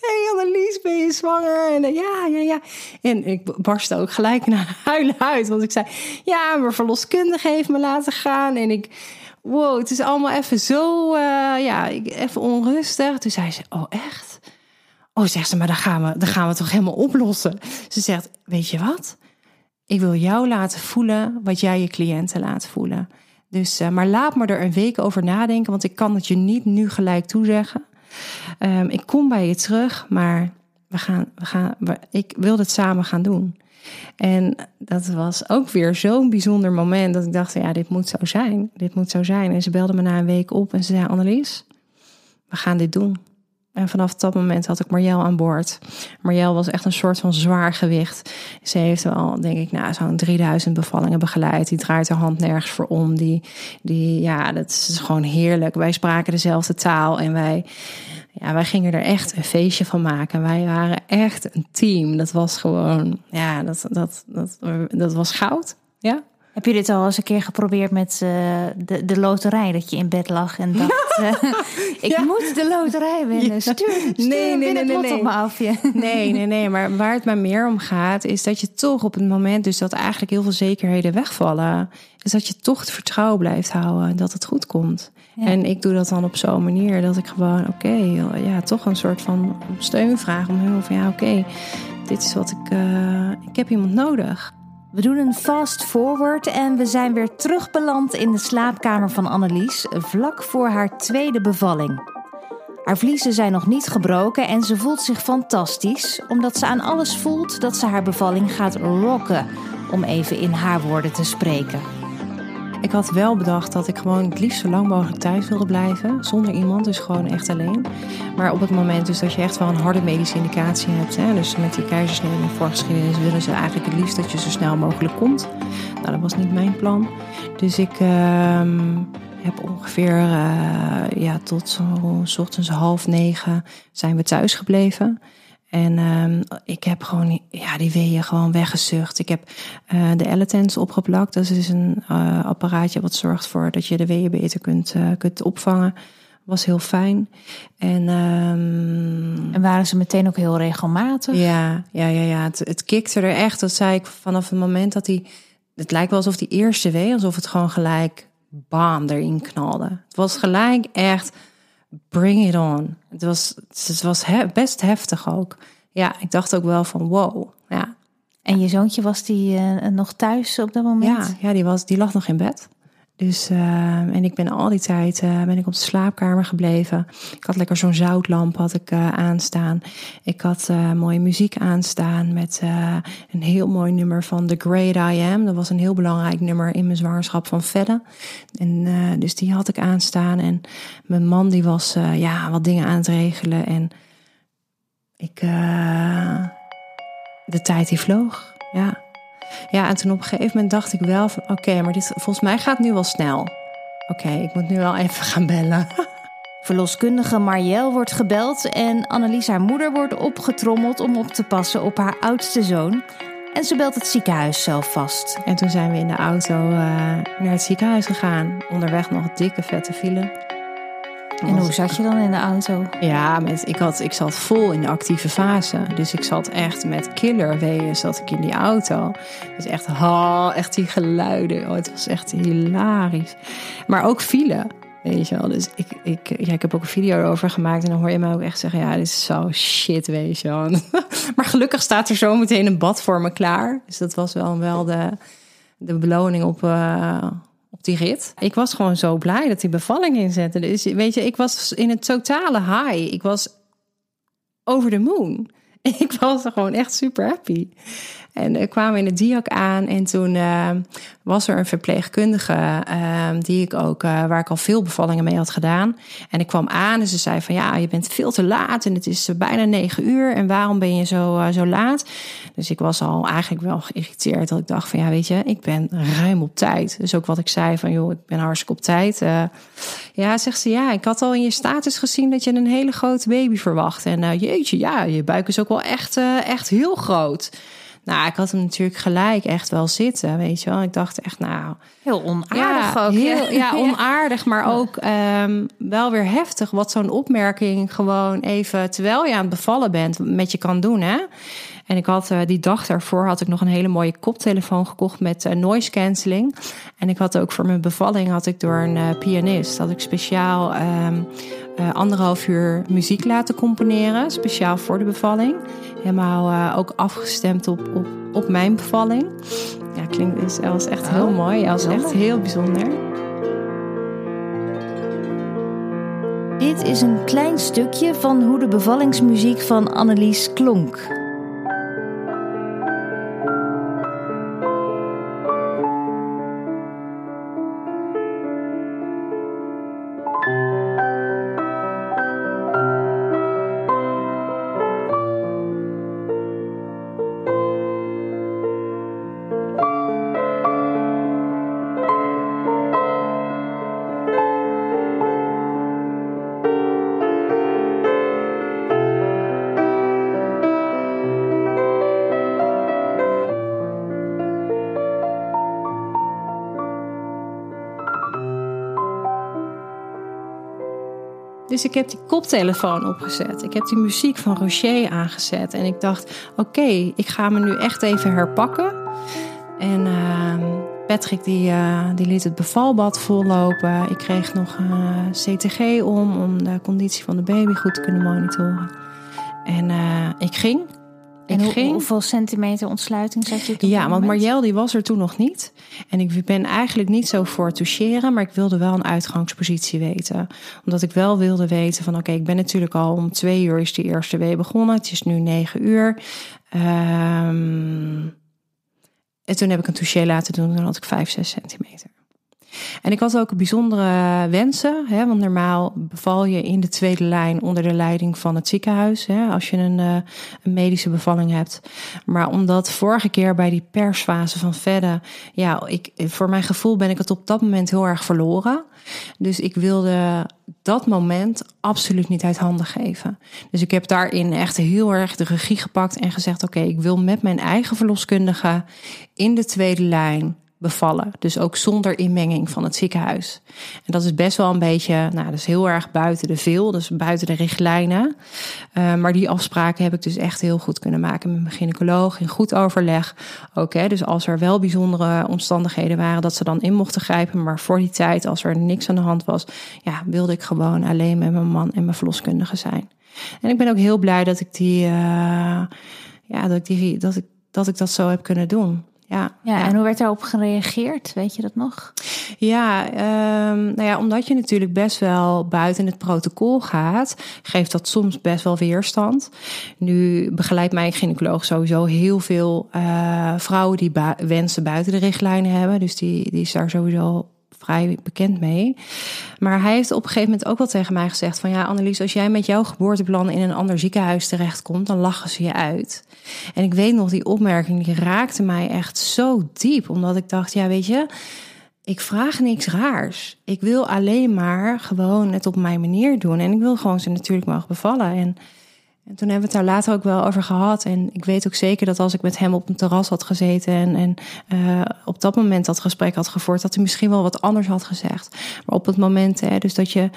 hey Annelies, ben je zwanger? En uh, ja, ja, ja. En ik barstte ook gelijk naar huilen uit. Want ik zei: Ja, mijn verloskundige heeft me laten gaan. En ik wow, het is allemaal even zo, uh, ja, even onrustig. Toen zei ze, oh echt? Oh, zegt ze, maar dan gaan we, dan gaan we toch helemaal oplossen. Ze zegt, weet je wat? Ik wil jou laten voelen wat jij je cliënten laat voelen. Dus, uh, maar laat me er een week over nadenken, want ik kan het je niet nu gelijk toezeggen. Um, ik kom bij je terug, maar we gaan, we gaan, ik wil het samen gaan doen. En dat was ook weer zo'n bijzonder moment dat ik dacht, ja, dit moet zo zijn. Dit moet zo zijn. En ze belde me na een week op en ze zei, Annelies, we gaan dit doen. En vanaf dat moment had ik Marjel aan boord. Marjel was echt een soort van zwaar gewicht. Ze heeft al, denk ik, nou, zo'n 3000 bevallingen begeleid. Die draait haar hand nergens voor om. Die, die, ja, dat is gewoon heerlijk. Wij spraken dezelfde taal en wij, ja, wij gingen er echt een feestje van maken. Wij waren echt een team. Dat was gewoon, ja, dat, dat, dat, dat was goud. Ja. Heb je dit al eens een keer geprobeerd met uh, de, de loterij? Dat je in bed lag en dacht: uh, Ik ja. moet de loterij winnen. Ja. Stuur, stuur nee, nee, nee, nee, nee. op me afje. Nee, nee, nee. Maar waar het maar meer om gaat, is dat je toch op het moment, dus dat eigenlijk heel veel zekerheden wegvallen, is dat je toch het vertrouwen blijft houden dat het goed komt. Ja. En ik doe dat dan op zo'n manier dat ik gewoon, oké, okay, ja, toch een soort van steun vraag om hun van ja, oké, okay, dit is wat ik, uh, ik heb iemand nodig. We doen een fast forward en we zijn weer terugbeland in de slaapkamer van Annelies, vlak voor haar tweede bevalling. Haar vliezen zijn nog niet gebroken en ze voelt zich fantastisch, omdat ze aan alles voelt dat ze haar bevalling gaat rocken, om even in haar woorden te spreken. Ik had wel bedacht dat ik gewoon het liefst zo lang mogelijk thuis wilde blijven. Zonder iemand, dus gewoon echt alleen. Maar op het moment dus dat je echt wel een harde medische indicatie hebt. Hè, dus met die keizersnee in de voorgeschiedenis willen ze eigenlijk het liefst dat je zo snel mogelijk komt. Nou, dat was niet mijn plan. Dus ik uh, heb ongeveer uh, ja, tot zo ochtends half negen zijn we thuis gebleven. En um, ik heb gewoon ja, die weeën gewoon weggezucht. Ik heb uh, de Elletens opgeplakt. Dat is dus een uh, apparaatje wat zorgt voor dat je de weeën beter kunt, uh, kunt opvangen. Was heel fijn. En, um, en waren ze meteen ook heel regelmatig? Ja, ja, ja, ja. Het, het kikte er echt. Dat zei ik vanaf het moment dat hij. Het lijkt wel alsof die eerste wee, alsof het gewoon gelijk bam erin knalde. Het was gelijk echt bring it on. Het was, het was best heftig ook. Ja, ik dacht ook wel van wow. Ja. En je zoontje was die uh, nog thuis op dat moment? Ja, ja die, was, die lag nog in bed. Dus, uh, en ik ben al die tijd uh, ben ik op de slaapkamer gebleven. Ik had lekker zo'n zoutlamp had ik uh, aanstaan. Ik had mooie muziek aanstaan met een heel mooi nummer van The Great I Am. Dat was een heel belangrijk nummer in mijn zwangerschap van Fedde. En dus die had ik aanstaan. En mijn man die was ja, wat dingen aan het regelen. En ik, de tijd die vloog, ja. Ja, en toen op een gegeven moment dacht ik wel van... oké, maar dit, volgens mij gaat het nu wel snel. Oké, ik moet nu wel even gaan bellen. Verloskundige Marielle wordt gebeld en Annelies, haar moeder, wordt opgetrommeld om op te passen op haar oudste zoon. En ze belt het ziekenhuis zelf vast. En toen zijn we in de auto uh, naar het ziekenhuis gegaan. Onderweg nog dikke vette file. En hoe zat je dan in de auto? Ja, met, ik, had, ik zat vol in de actieve fase. Dus ik zat echt met killerweeën zat ik in die auto. Dus echt, ha, echt die geluiden. Oh, het was echt hilarisch. Maar ook file. Weet je wel, dus ik, ik, ja, ik heb ook een video erover gemaakt en dan hoor je mij ook echt zeggen: Ja, dit is zo shit, weet je wel. maar gelukkig staat er zo meteen een bad voor me klaar. Dus dat was wel, wel de, de beloning op, uh, die rit. Ik was gewoon zo blij dat die bevalling inzette. Dus weet je, ik was in het totale high. Ik was over de moon. Ik was gewoon echt super happy. En uh, kwamen in de diak aan en toen uh, was er een verpleegkundige uh, die ik ook, uh, waar ik al veel bevallingen mee had gedaan. En ik kwam aan en ze zei van ja, je bent veel te laat en het is bijna negen uur en waarom ben je zo, zo laat? Dus ik was al eigenlijk wel geïrriteerd dat ik dacht van ja, weet je, ik ben ruim op tijd. Dus ook wat ik zei van joh, ik ben hartstikke op tijd. ja, zegt ze ja, ik had al in je status gezien dat je een hele grote baby verwacht. En jeetje, ja, je buik is ook wel echt, echt heel groot. Nou, ik had hem natuurlijk gelijk echt wel zitten, weet je wel. Ik dacht echt, nou... Heel onaardig ja, ook. Heel, ja, onaardig, maar ook um, wel weer heftig... wat zo'n opmerking gewoon even, terwijl je aan het bevallen bent... met je kan doen, hè. En ik had uh, die dag daarvoor had ik nog een hele mooie koptelefoon gekocht met uh, noise cancelling. En ik had ook voor mijn bevalling had ik door een uh, pianist had ik speciaal um, anderhalf uur muziek laten componeren, speciaal voor de bevalling. Helemaal ook afgestemd op, op, op mijn bevalling. Ja, klinkt dus, was echt heel oh, mooi. Dat was echt heel bijzonder. Dit is een klein stukje van hoe de bevallingsmuziek van Annelies klonk. Dus ik heb die koptelefoon opgezet. Ik heb die muziek van Rocher aangezet. En ik dacht, oké, ik ga me nu echt even herpakken. En uh, Patrick die, uh, die liet het bevalbad vollopen. Ik kreeg nog een CTG om, om de conditie van de baby goed te kunnen monitoren. En uh, ik ging. En hoe, hoeveel centimeter ontsluiting zat je toen? Ja, want Marjel die was er toen nog niet. En ik ben eigenlijk niet zo voor toucheren, maar ik wilde wel een uitgangspositie weten. Omdat ik wel wilde weten van oké, ik ben natuurlijk al om twee uur is die eerste wee begonnen. Het is nu negen uur. Um, en toen heb ik een touché laten doen. Dan had ik vijf, zes centimeter. En ik had ook bijzondere wensen. Hè, want normaal beval je in de tweede lijn onder de leiding van het ziekenhuis. Hè, als je een, uh, een, medische bevalling hebt. Maar omdat vorige keer bij die persfase van Vedde. Ja, ik, voor mijn gevoel ben ik het op dat moment heel erg verloren. Dus ik wilde dat moment absoluut niet uit handen geven. Dus ik heb daarin echt heel erg de regie gepakt en gezegd: Oké, ik wil met mijn eigen verloskundige in de tweede lijn bevallen. Dus ook zonder inmenging van het ziekenhuis. En dat is best wel een beetje, nou, dat is heel erg buiten de veel, dus buiten de richtlijnen. Uh, maar die afspraken heb ik dus echt heel goed kunnen maken met mijn gynaecoloog in goed overleg. Hè, dus als er wel bijzondere omstandigheden waren, dat ze dan in mochten grijpen. Maar voor die tijd, als er niks aan de hand was, ja, wilde ik gewoon alleen met mijn man en mijn verloskundige zijn. En ik ben ook heel blij dat ik die, uh, ja, dat ik die, dat ik, dat ik dat zo heb kunnen doen ja, ja, en hoe werd daarop gereageerd? Weet je dat nog? Ja, um, nou ja, omdat je natuurlijk best wel buiten het protocol gaat, geeft dat soms best wel weerstand. Nu begeleidt mijn gynaecoloog sowieso heel veel uh, vrouwen die wensen buiten de richtlijnen hebben. Dus die, die is daar sowieso vrij bekend mee. Maar hij heeft op een gegeven moment ook wel tegen mij gezegd: van ja, Annelies, als jij met jouw geboorteplan in een ander ziekenhuis terechtkomt, dan lachen ze je uit. En ik weet nog, die opmerking raakte mij echt zo diep, omdat ik dacht: ja, weet je. Ik vraag niks raars. Ik wil alleen maar gewoon het op mijn manier doen. En ik wil gewoon ze natuurlijk mogen bevallen. En en toen hebben we het daar later ook wel over gehad. En ik weet ook zeker dat als ik met hem op een terras had gezeten en, en uh, op dat moment dat gesprek had gevoerd, dat hij misschien wel wat anders had gezegd. Maar op het moment, hè, dus dat je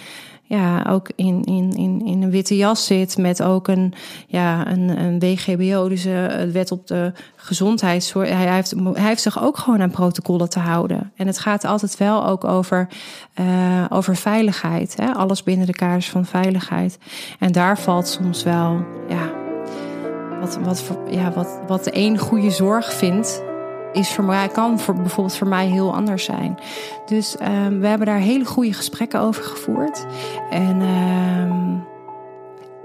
ja, ook in, in, in, in een witte jas zit met ook een, ja, een, een WGBO, dus uh, wet op de gezondheidszorg. Hij heeft, hij heeft zich ook gewoon aan protocollen te houden. En het gaat altijd wel ook over, uh, over veiligheid. Hè? Alles binnen de kaders van veiligheid. En daar valt soms wel, ja, wat, wat, ja, wat, wat de een goede zorg vindt is voor mij, kan voor, bijvoorbeeld voor mij heel anders zijn. Dus um, we hebben daar hele goede gesprekken over gevoerd. En, um,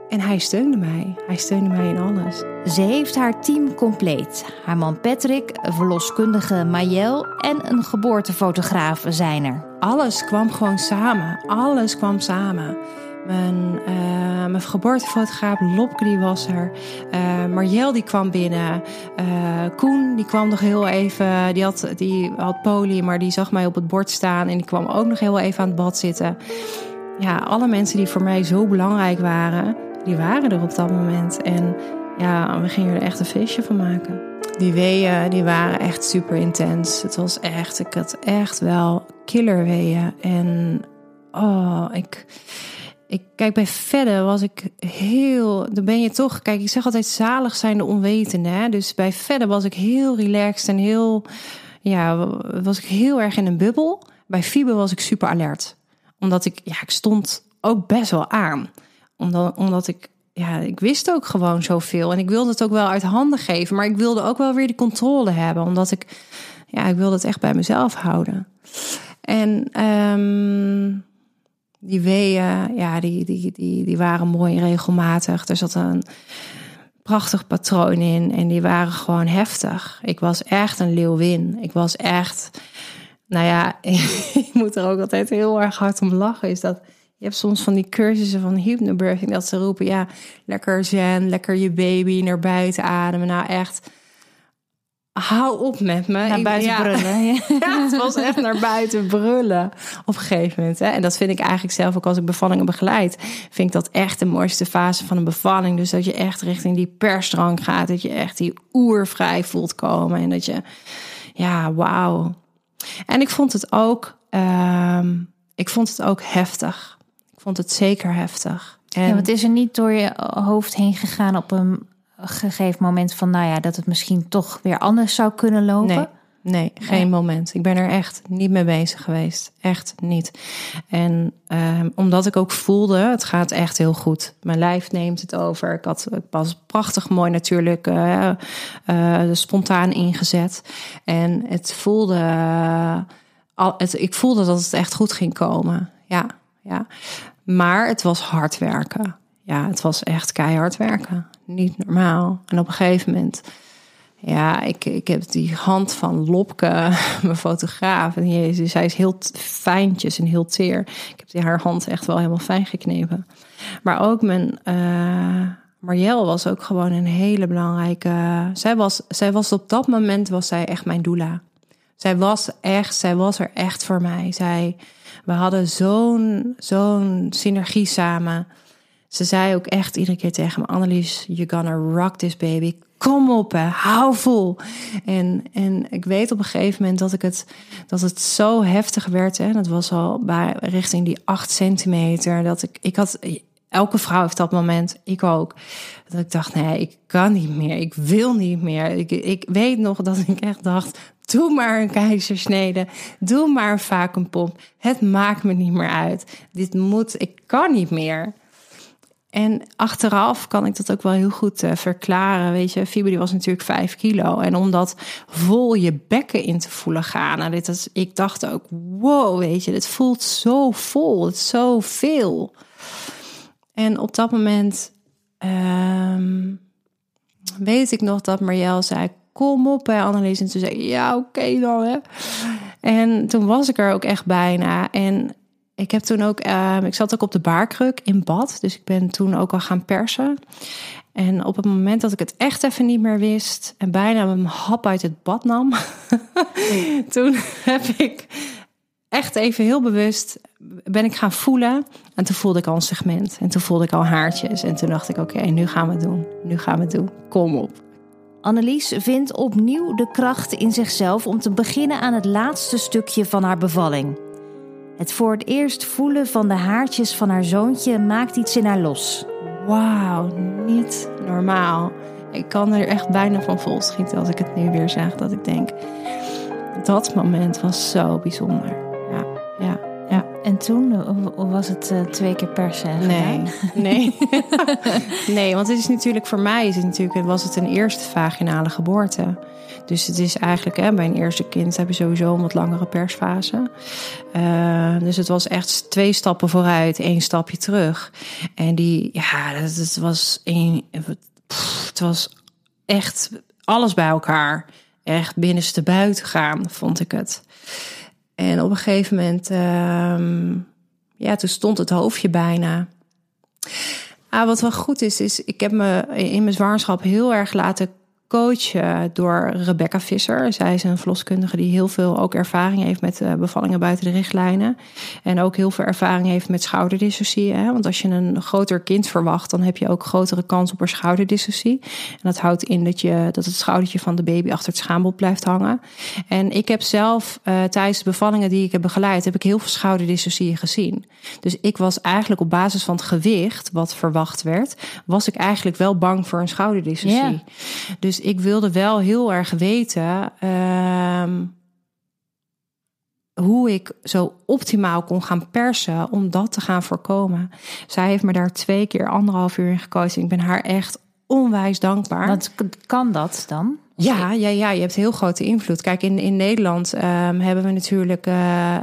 en hij steunde mij. Hij steunde mij in alles. Ze heeft haar team compleet. Haar man Patrick, verloskundige Mayel en een geboortefotograaf zijn er. Alles kwam gewoon samen. Alles kwam samen. Mijn, uh, mijn geboortefotograaf Lopke die was er. Uh, Marjel die kwam binnen. Uh, Koen die kwam nog heel even. Die had, die had poli, maar die zag mij op het bord staan. En die kwam ook nog heel even aan het bad zitten. Ja, alle mensen die voor mij zo belangrijk waren, die waren er op dat moment. En ja, we gingen er echt een feestje van maken. Die weeën, die waren echt super intens. Het was echt, ik had echt wel killer weeën. En oh, ik ik, kijk, bij verder was ik heel. Dan ben je toch. Kijk, ik zeg altijd zalig zijn de onwetende. Hè? Dus bij verder was ik heel relaxed en heel. Ja, was ik heel erg in een bubbel. Bij Fibe was ik super alert. Omdat ik. Ja, ik stond ook best wel aan. Omdat, omdat ik. Ja, ik wist ook gewoon zoveel. En ik wilde het ook wel uit handen geven. Maar ik wilde ook wel weer de controle hebben. Omdat ik. Ja, ik wilde het echt bij mezelf houden. En. Um, die weeën, ja, die, die, die, die waren mooi regelmatig. Er zat een prachtig patroon in en die waren gewoon heftig. Ik was echt een leeuwin. Ik was echt, nou ja, ik moet er ook altijd heel erg hard om lachen. Is dat je hebt soms van die cursussen van hypnobirthing dat ze roepen, ja, lekker zen, lekker je baby naar buiten ademen. Nou echt hou op met me. Naar buiten brullen. Ja. het was echt naar buiten brullen op een gegeven moment. Hè. En dat vind ik eigenlijk zelf ook als ik bevallingen begeleid. Vind ik dat echt de mooiste fase van een bevalling. Dus dat je echt richting die persdrang gaat. Dat je echt die oervrij voelt komen. En dat je, ja, wauw. En ik vond het ook, um, ik vond het ook heftig. Ik Ik vond het zeker heftig. En... Ja, wat is er niet door je hoofd heen gegaan op een gegeven moment van, nou ja, dat het misschien toch weer anders zou kunnen lopen? Nee. Nee, geen moment. Ik ben er echt niet mee bezig geweest. Echt niet. En ehm, omdat ik ook voelde, het gaat echt heel goed. Mijn lijf neemt het over. Ik had ik was prachtig mooi natuurlijk uh, uh, spontaan ingezet. En het voelde, al, het, ik voelde dat het echt goed ging komen. Ja, ja. Maar het was hard werken. Ja, het was echt keihard werken. Niet normaal. En op een gegeven moment ja, ik, ik heb die hand van Lopke, mijn fotograaf. En jezus, zij is heel fijntjes en heel teer. Ik heb die haar hand echt wel helemaal fijn geknepen. Maar ook mijn... Uh, Marielle was ook gewoon een hele belangrijke... Zij was, zij was op dat moment was zij echt mijn doula. Zij was echt, zij was er echt voor mij. Zij, we hadden zo'n zo'n synergie samen. Ze zei ook echt iedere keer tegen me: Annelies, you're gonna rock this baby kom op, hè, hou vol. En, en ik weet op een gegeven moment dat, ik het, dat het zo heftig werd. Hè, dat was al bij, richting die 8 centimeter. Dat ik, ik had, elke vrouw heeft dat moment, ik ook. Dat ik dacht, nee, ik kan niet meer. Ik wil niet meer. Ik, ik weet nog dat ik echt dacht, doe maar een keizersnede. Doe maar een vacuumpomp. Het maakt me niet meer uit. Dit moet, ik kan niet meer. En achteraf kan ik dat ook wel heel goed uh, verklaren. Weet je, Fibre was natuurlijk 5 kilo. En om dat vol je bekken in te voelen gaan. Nou, dit is, ik dacht ook, wow, weet je, dit voelt zo vol. Het is zo veel. En op dat moment um, weet ik nog dat Marielle zei, kom op bij Annelies. En toen zei ik, ja, oké dan hè. En toen was ik er ook echt bijna. En ik heb toen ook, uh, ik zat ook op de baarkruk in bad. Dus ik ben toen ook al gaan persen. En op het moment dat ik het echt even niet meer wist en bijna mijn hap uit het bad nam, toen heb ik echt even heel bewust ben ik gaan voelen. En toen voelde ik al een segment. En toen voelde ik al haartjes. En toen dacht ik, oké, nu gaan we het doen. Nu gaan we het doen. Kom op. Annelies vindt opnieuw de kracht in zichzelf om te beginnen aan het laatste stukje van haar bevalling. Het voor het eerst voelen van de haartjes van haar zoontje maakt iets in haar los. Wauw, niet normaal. Ik kan er echt bijna van volschieten als ik het nu weer zeg. Dat ik denk, dat moment was zo bijzonder. En toen was het uh, twee keer persen? Nee, nee. nee, want het is natuurlijk voor mij is het natuurlijk, was het een eerste vaginale geboorte. Dus het is eigenlijk, hè, bij een eerste kind heb je sowieso een wat langere persfase. Uh, dus het was echt twee stappen vooruit, één stapje terug. En die, ja, het was een, het was echt alles bij elkaar. Echt binnenste buiten gaan, vond ik het. En op een gegeven moment, uh, ja, toen stond het hoofdje bijna. Ah, wat wel goed is, is ik heb me in mijn zwangerschap heel erg laten coachen door Rebecca Visser. Zij is een verloskundige die heel veel ook ervaring heeft met eh, bevallingen buiten de richtlijnen. En ook heel veel ervaring heeft met schouderdyssocie. Hè? Want als je een groter kind verwacht, dan heb je ook grotere kans op een schouderdyssocie. En dat houdt in dat, je, dat het schoudertje van de baby achter het schaambod blijft hangen. En ik heb zelf uh, tijdens de bevallingen die ik heb begeleid, heb ik heel veel schouderdyssocie gezien. Dus ik was eigenlijk op basis van het gewicht wat verwacht werd, was ik eigenlijk wel bang voor een schouderdyssocie. Dus dus ik wilde wel heel erg weten uh, hoe ik zo optimaal kon gaan persen om dat te gaan voorkomen. Zij heeft me daar twee keer anderhalf uur in gekozen. Ik ben haar echt onwijs dankbaar. Wat kan dat dan? Ja, ja, ja, je hebt heel grote invloed. Kijk, in, in Nederland um, hebben we natuurlijk uh,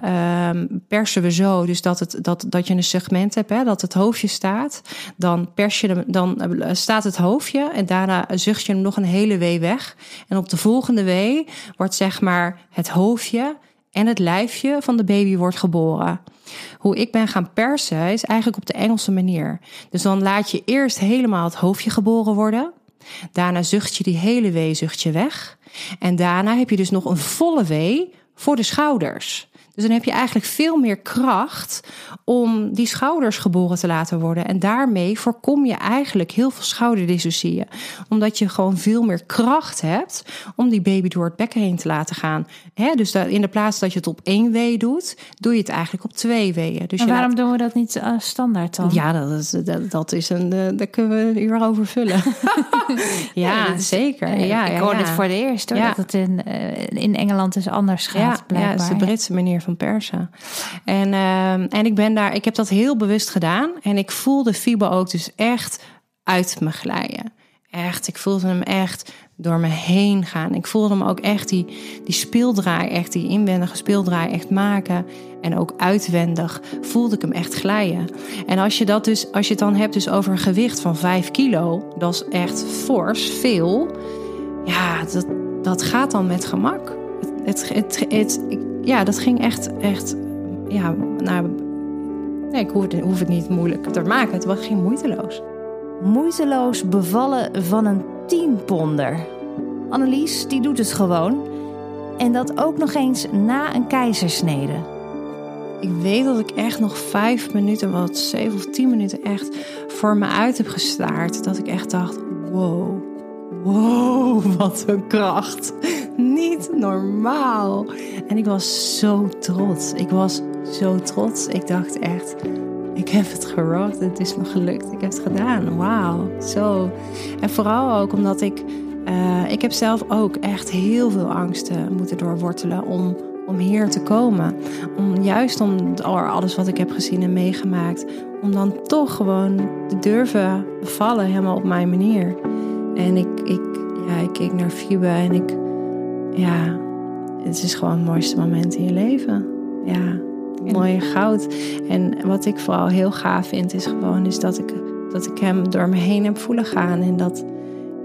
um, persen we zo, dus dat, het, dat, dat je een segment hebt, hè, dat het hoofdje staat. Dan pers je hem, dan uh, staat het hoofdje en daarna zucht je hem nog een hele wee weg. En op de volgende wee wordt zeg maar het hoofdje en het lijfje van de baby wordt geboren. Hoe ik ben gaan persen is eigenlijk op de Engelse manier. Dus dan laat je eerst helemaal het hoofdje geboren worden. Daarna zucht je die hele wee zucht je weg. En daarna heb je dus nog een volle wee voor de schouders. Dus dan heb je eigenlijk veel meer kracht om die schouders geboren te laten worden. En daarmee voorkom je eigenlijk heel veel schouderdysosieën. Omdat je gewoon veel meer kracht hebt om die baby door het bekken heen te laten gaan. dus in de plaats dat je het op één wee doet, doe je het eigenlijk op twee weeën. Dus en waarom doen we dat niet uh, standaard dan? Ja, dat is, dat, is een, uh, daar kunnen we een uur over vullen. ja, zeker. Ja, ik hoor dit voor de eerst hoor, dat het in, uh, in Engeland is anders gaat. Ja, ja, het is de Britse manier van persen. En, uh, en ik ben daar, ik heb dat heel bewust gedaan. En ik voelde Fibo ook dus echt uit me glijden. Echt, ik voelde hem echt door me heen gaan. Ik voelde hem ook echt die, die speeldraai, echt die inwendige speeldraai echt maken. En ook uitwendig voelde ik hem echt glijden. En als je, dat dus, als je het dan hebt dus over een gewicht van 5 kilo, dat is echt fors, veel. Ja, dat, dat gaat dan met gemak. Het, het, het, ja, dat ging echt, echt, ja, nou, nee, ik hoef het, hoef het niet moeilijk te maken. Het was geen moeiteloos. Moeiteloos bevallen van een tienponder. Annelies, die doet het gewoon. En dat ook nog eens na een keizersnede. Ik weet dat ik echt nog vijf minuten, wat zeven of tien minuten echt voor me uit heb gestaard. Dat ik echt dacht, wow, wow, wat een kracht. Niet normaal. En ik was zo trots. Ik was zo trots. Ik dacht echt, ik heb het gerokt. Het is me gelukt. Ik heb het gedaan. Wauw, zo. En vooral ook omdat ik, uh, ik heb zelf ook echt heel veel angsten moeten doorwortelen om, om hier te komen. Om juist om alles wat ik heb gezien en meegemaakt, om dan toch gewoon te durven bevallen helemaal op mijn manier. En ik, ik, ja, ik keek naar Fibe en ik, ja, het is gewoon het mooiste moment in je leven. Ja, mooie goud. En wat ik vooral heel gaaf vind, is gewoon is dat ik, dat ik hem door me heen heb voelen gaan. En dat,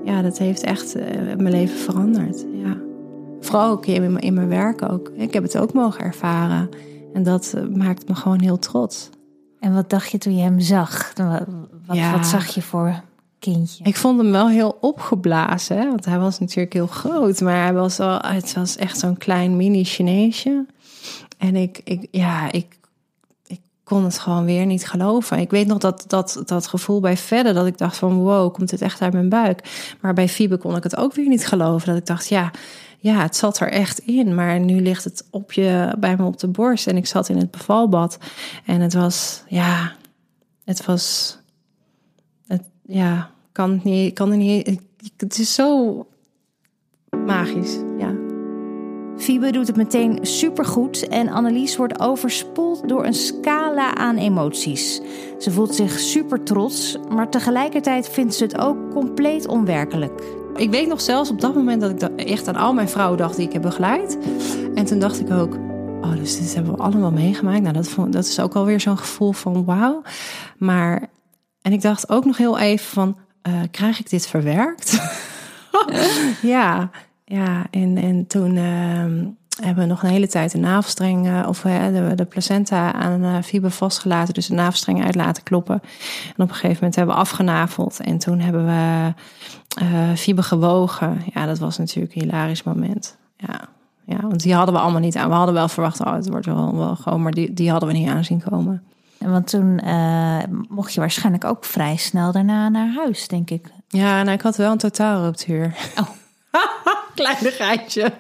ja, dat heeft echt uh, mijn leven veranderd. Ja. Vooral ook in, in mijn werk ook. Ik heb het ook mogen ervaren. En dat uh, maakt me gewoon heel trots. En wat dacht je toen je hem zag? Wat, wat, ja. wat zag je voor Ik vond hem wel heel opgeblazen, want hij was natuurlijk heel groot, maar hij was wel, het was echt zo'n klein mini Chineesje. En ik, ik, ja, ik, ik kon het gewoon weer niet geloven. Ik weet nog dat, dat, dat gevoel bij verder, dat ik dacht van wow, komt het echt uit mijn buik? Maar bij Fiebe kon ik het ook weer niet geloven. Dat ik dacht, ja, ja, het zat er echt in. Maar nu ligt het op je, bij me op de borst. En ik zat in het bevalbad. En het was, ja, het was ja, kan het niet, kan het niet. Het is zo magisch, ja. Fiebe doet het meteen supergoed en Annelies wordt overspoeld door een scala aan emoties. Ze voelt zich super trots, maar tegelijkertijd vindt ze het ook compleet onwerkelijk. Ik weet nog zelfs op dat moment dat ik echt aan al mijn vrouwen dacht die ik heb begeleid. En toen dacht ik ook, oh, dus dit hebben we allemaal meegemaakt. Nou, dat, dat is ook alweer zo'n gevoel van wauw. Maar en ik dacht ook nog heel even van, uh, krijg ik dit verwerkt? ja, ja. En, en toen uh, hebben we nog een hele tijd de navelstreng, uh, of de, de, placenta aan fiber vastgelaten. Dus de navelstreng uit laten kloppen. En op een gegeven moment hebben we afgenaveld. En toen hebben we fiber gewogen. Ja, dat was natuurlijk een hilarisch moment. Ja. Ja, want die hadden we allemaal niet aan. We hadden wel verwacht, oh, het wordt wel, wel gewoon, maar die, die hadden we niet aanzien komen. Want toen uh, mocht je waarschijnlijk ook vrij snel daarna naar huis, denk ik. Ja, nou, ik had wel een totaalruptuur. Oh. Kleinigheidje.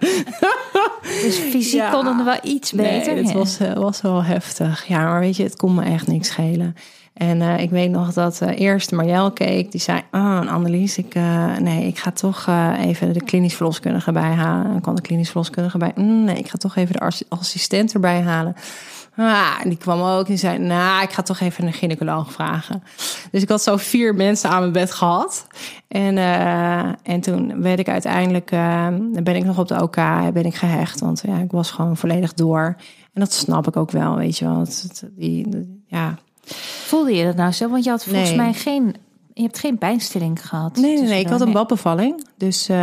dus fysiek ja. kon het wel iets beter. Nee, het was, uh, was wel heftig. Ja, maar weet je, het kon me echt niks schelen. En uh, ik weet nog dat uh, eerst Marjel keek. Die zei, oh, Annelies, ik, nee, ik ga toch even de klinisch verloskundige bijhalen. Ik kwam de klinisch verloskundige bij. Mm, nee, ik ga toch even de assistent erbij halen. Ah, en die kwam ook en zei, nou, ik ga toch even een gynaecoloog vragen. Dus ik had zo vier mensen aan mijn bed gehad. En, uh, en toen werd ik uiteindelijk, uh, ben ik nog op de OK, ben ik gehecht. Want ja, ik was gewoon volledig door. En dat snap ik ook wel, weet je wel. die, ja. Voelde je dat nou zo? Want je had volgens mij geen Je hebt geen pijnstilling gehad? Nee, nee, nee. Ik had een badbevalling. Dus uh,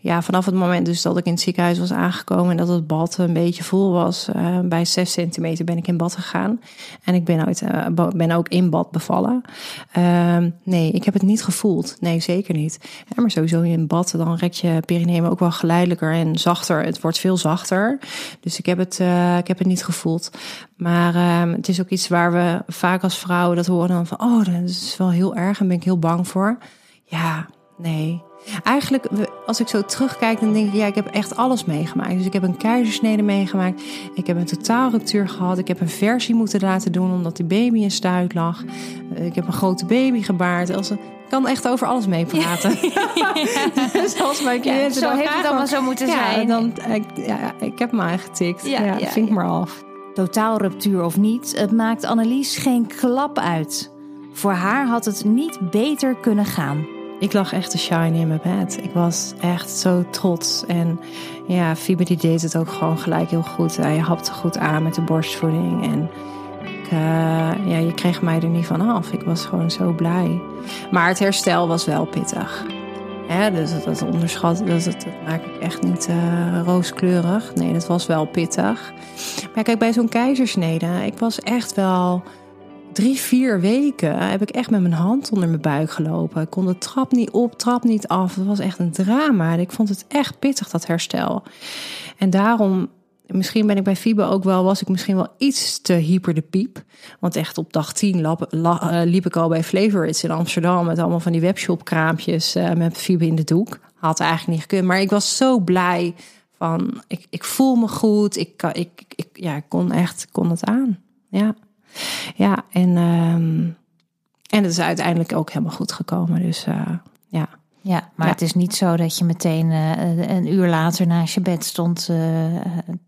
ja, vanaf het moment dus dat ik in het ziekenhuis was aangekomen... en dat het bad een beetje vol was... Uh, bij 6 centimeter ben ik in bad gegaan. En ik ben, uit, uh, ben ook in bad bevallen. Ehm, nee, ik heb het niet gevoeld. Nee, zeker niet. Ja, maar sowieso in bad, dan rek je perineum ook wel geleidelijker en zachter. Het wordt veel zachter. Dus ik heb het, ik heb het niet gevoeld. Maar ehm, het is ook iets waar we vaak als vrouwen dat horen dan van... oh, dat is wel heel erg en ben ik heel bang voor. Ja, nee. Eigenlijk, als ik zo terugkijk, dan denk ik, ja, ik heb echt alles meegemaakt. Dus ik heb een keizersnede meegemaakt. Ik heb een totaalruptuur gehad. Ik heb een versie moeten laten doen omdat die baby in stuit lag. Eh, ik heb een grote baby gebaard. Als ik kan echt over alles meepraten. dus als mijn cliënten ja, zo heeft het allemaal zo moeten ja, zijn. Dan, ik, ja, ik heb me aangetikt. Ja, ja, vink maar af. Totaalruptuur of niet, het maakt Annelies geen klap uit. Voor haar had het niet beter kunnen gaan. Ik lag echt te shine in mijn bed. Ik was echt zo trots. En ja, Fiber die deed het ook gewoon gelijk heel goed. Hij hapte goed aan met de borstvoeding. En uh, ja, je kreeg mij er niet van af. Ik was gewoon zo blij. Maar het herstel was wel pittig. Dus dat, onderschat, dat, dat, maak ik echt niet uh, rooskleurig. Nee, dat was wel pittig. Maar kijk, bij zo'n keizersnede, ik was echt wel drie, vier weken heb ik echt met mijn hand onder mijn buik gelopen. Ik kon de trap niet op, trap niet af. Het was echt een drama. Ik vond het echt pittig, dat herstel. En daarom, misschien ben ik bij Fibe ook wel, was ik misschien wel iets te hyper de piep. Want echt op dag tien lap, eh, liep ik al bij Flavorites in Amsterdam met allemaal van die webshop kraampjes uh, met Fibe in de doek. Had eigenlijk niet gekund, maar ik was zo blij van, ik, ik voel me goed. Ik, ik, ik, ja, ik kon echt, kon het aan. Ja. Ja, en, um, en het is uiteindelijk ook helemaal goed gekomen. Dus uh, ja. Ja, maar het is niet zo dat je meteen uh, een uur later naast je bed stond uh,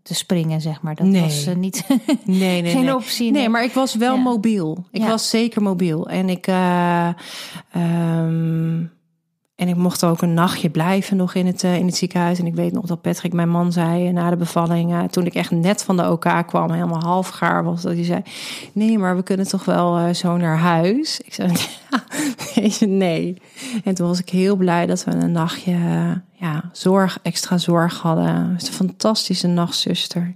te springen, zeg maar. Dat nee. was niet nee, nee, geen optie. Nee, maar ik was wel ja. mobiel. Ik ja. was zeker mobiel. En ik... Um, en ik mocht ook een nachtje blijven nog in het, uh, in het ziekenhuis. En ik weet nog dat Patrick, mijn man, zei na de bevalling... Uh, toen ik echt net van de OK kwam, helemaal half gaar was... dat hij zei, nee, maar we kunnen toch wel zo naar huis? Ik zei, ja, nee. En toen was ik heel blij dat we een nachtje ja, zorg, extra zorg hadden. Een fantastische nachtzuster.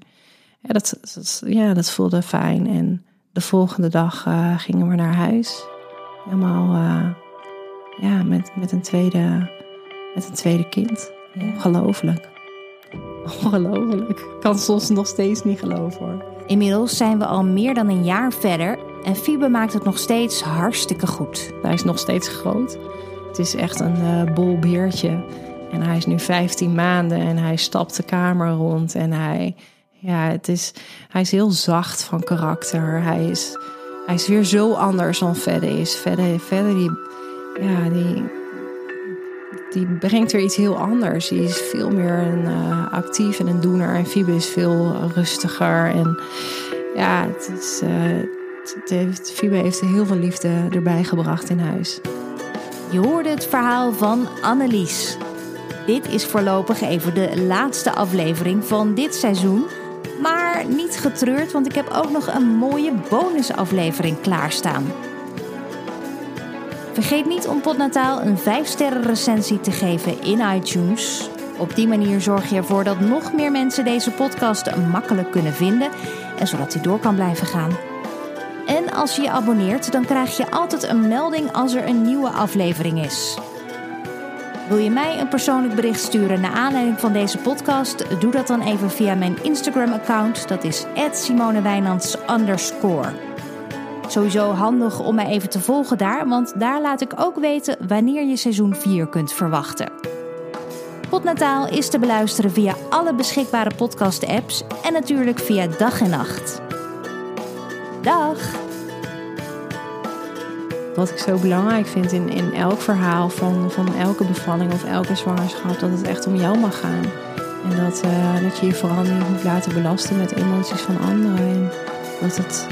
Ja, dat, ja, dat voelde fijn. En de volgende dag gingen we naar huis. Helemaal ja, met, met, een tweede, met een tweede kind. Ongelooflijk. Ongelooflijk. Ik kan soms nog steeds niet geloven hoor. Inmiddels zijn we al meer dan een jaar verder en Fibe maakt het nog steeds hartstikke goed. Hij is nog steeds groot. Het is echt een uh, bol beertje. En hij is nu 15 maanden en hij stapt de kamer rond. En hij, ja, het is, hij is heel zacht van karakter. Hij is, hij is weer zo anders dan Fedde is. Fedde, Fedde die ja, die, brengt er iets heel anders. Die is veel meer een, uh, actief en een doener. En Fibe is veel rustiger. En ja, het is, het heeft, Fibe heeft heel veel liefde erbij gebracht in huis. Je hoorde het verhaal van Annelies. Dit is voorlopig even de laatste aflevering van dit seizoen. Maar niet getreurd, want ik heb ook nog een mooie bonusaflevering klaarstaan. Vergeet niet om Potnataal een 5-sterren recensie te geven in iTunes. Op die manier zorg je ervoor dat nog meer mensen deze podcast makkelijk kunnen vinden en zodat hij door kan blijven gaan. En als je je abonneert, dan krijg je altijd een melding als er een nieuwe aflevering is. Wil je mij een persoonlijk bericht sturen naar aanleiding van deze podcast? Doe dat dan even via mijn Instagram-account. Dat is @simonewijnands Sowieso handig om mij even te volgen daar, want daar laat ik ook weten wanneer je seizoen 4 kunt verwachten. Potnataal is te beluisteren via alle beschikbare podcast-apps en natuurlijk via dag en nacht. Dag! Wat ik zo belangrijk vind in, in elk verhaal van, van elke bevalling of elke zwangerschap, dat het echt om jou mag gaan. En dat, uh, dat je je vooral niet moet laten belasten met emoties van anderen. En dat het,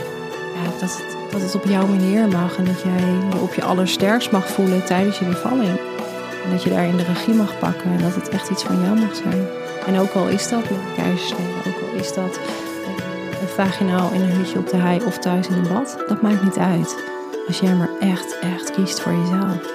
dat het dat het op jouw manier mag en dat jij je op je allersterkst mag voelen tijdens je bevalling. En dat je daarin de regie mag pakken en dat het echt iets van jou mag zijn. En ook al is dat een keizersnede, ook al is dat een vaginaal in een hutje op de hei of thuis in een bad, dat maakt niet uit. Als jij maar echt, echt kiest voor jezelf.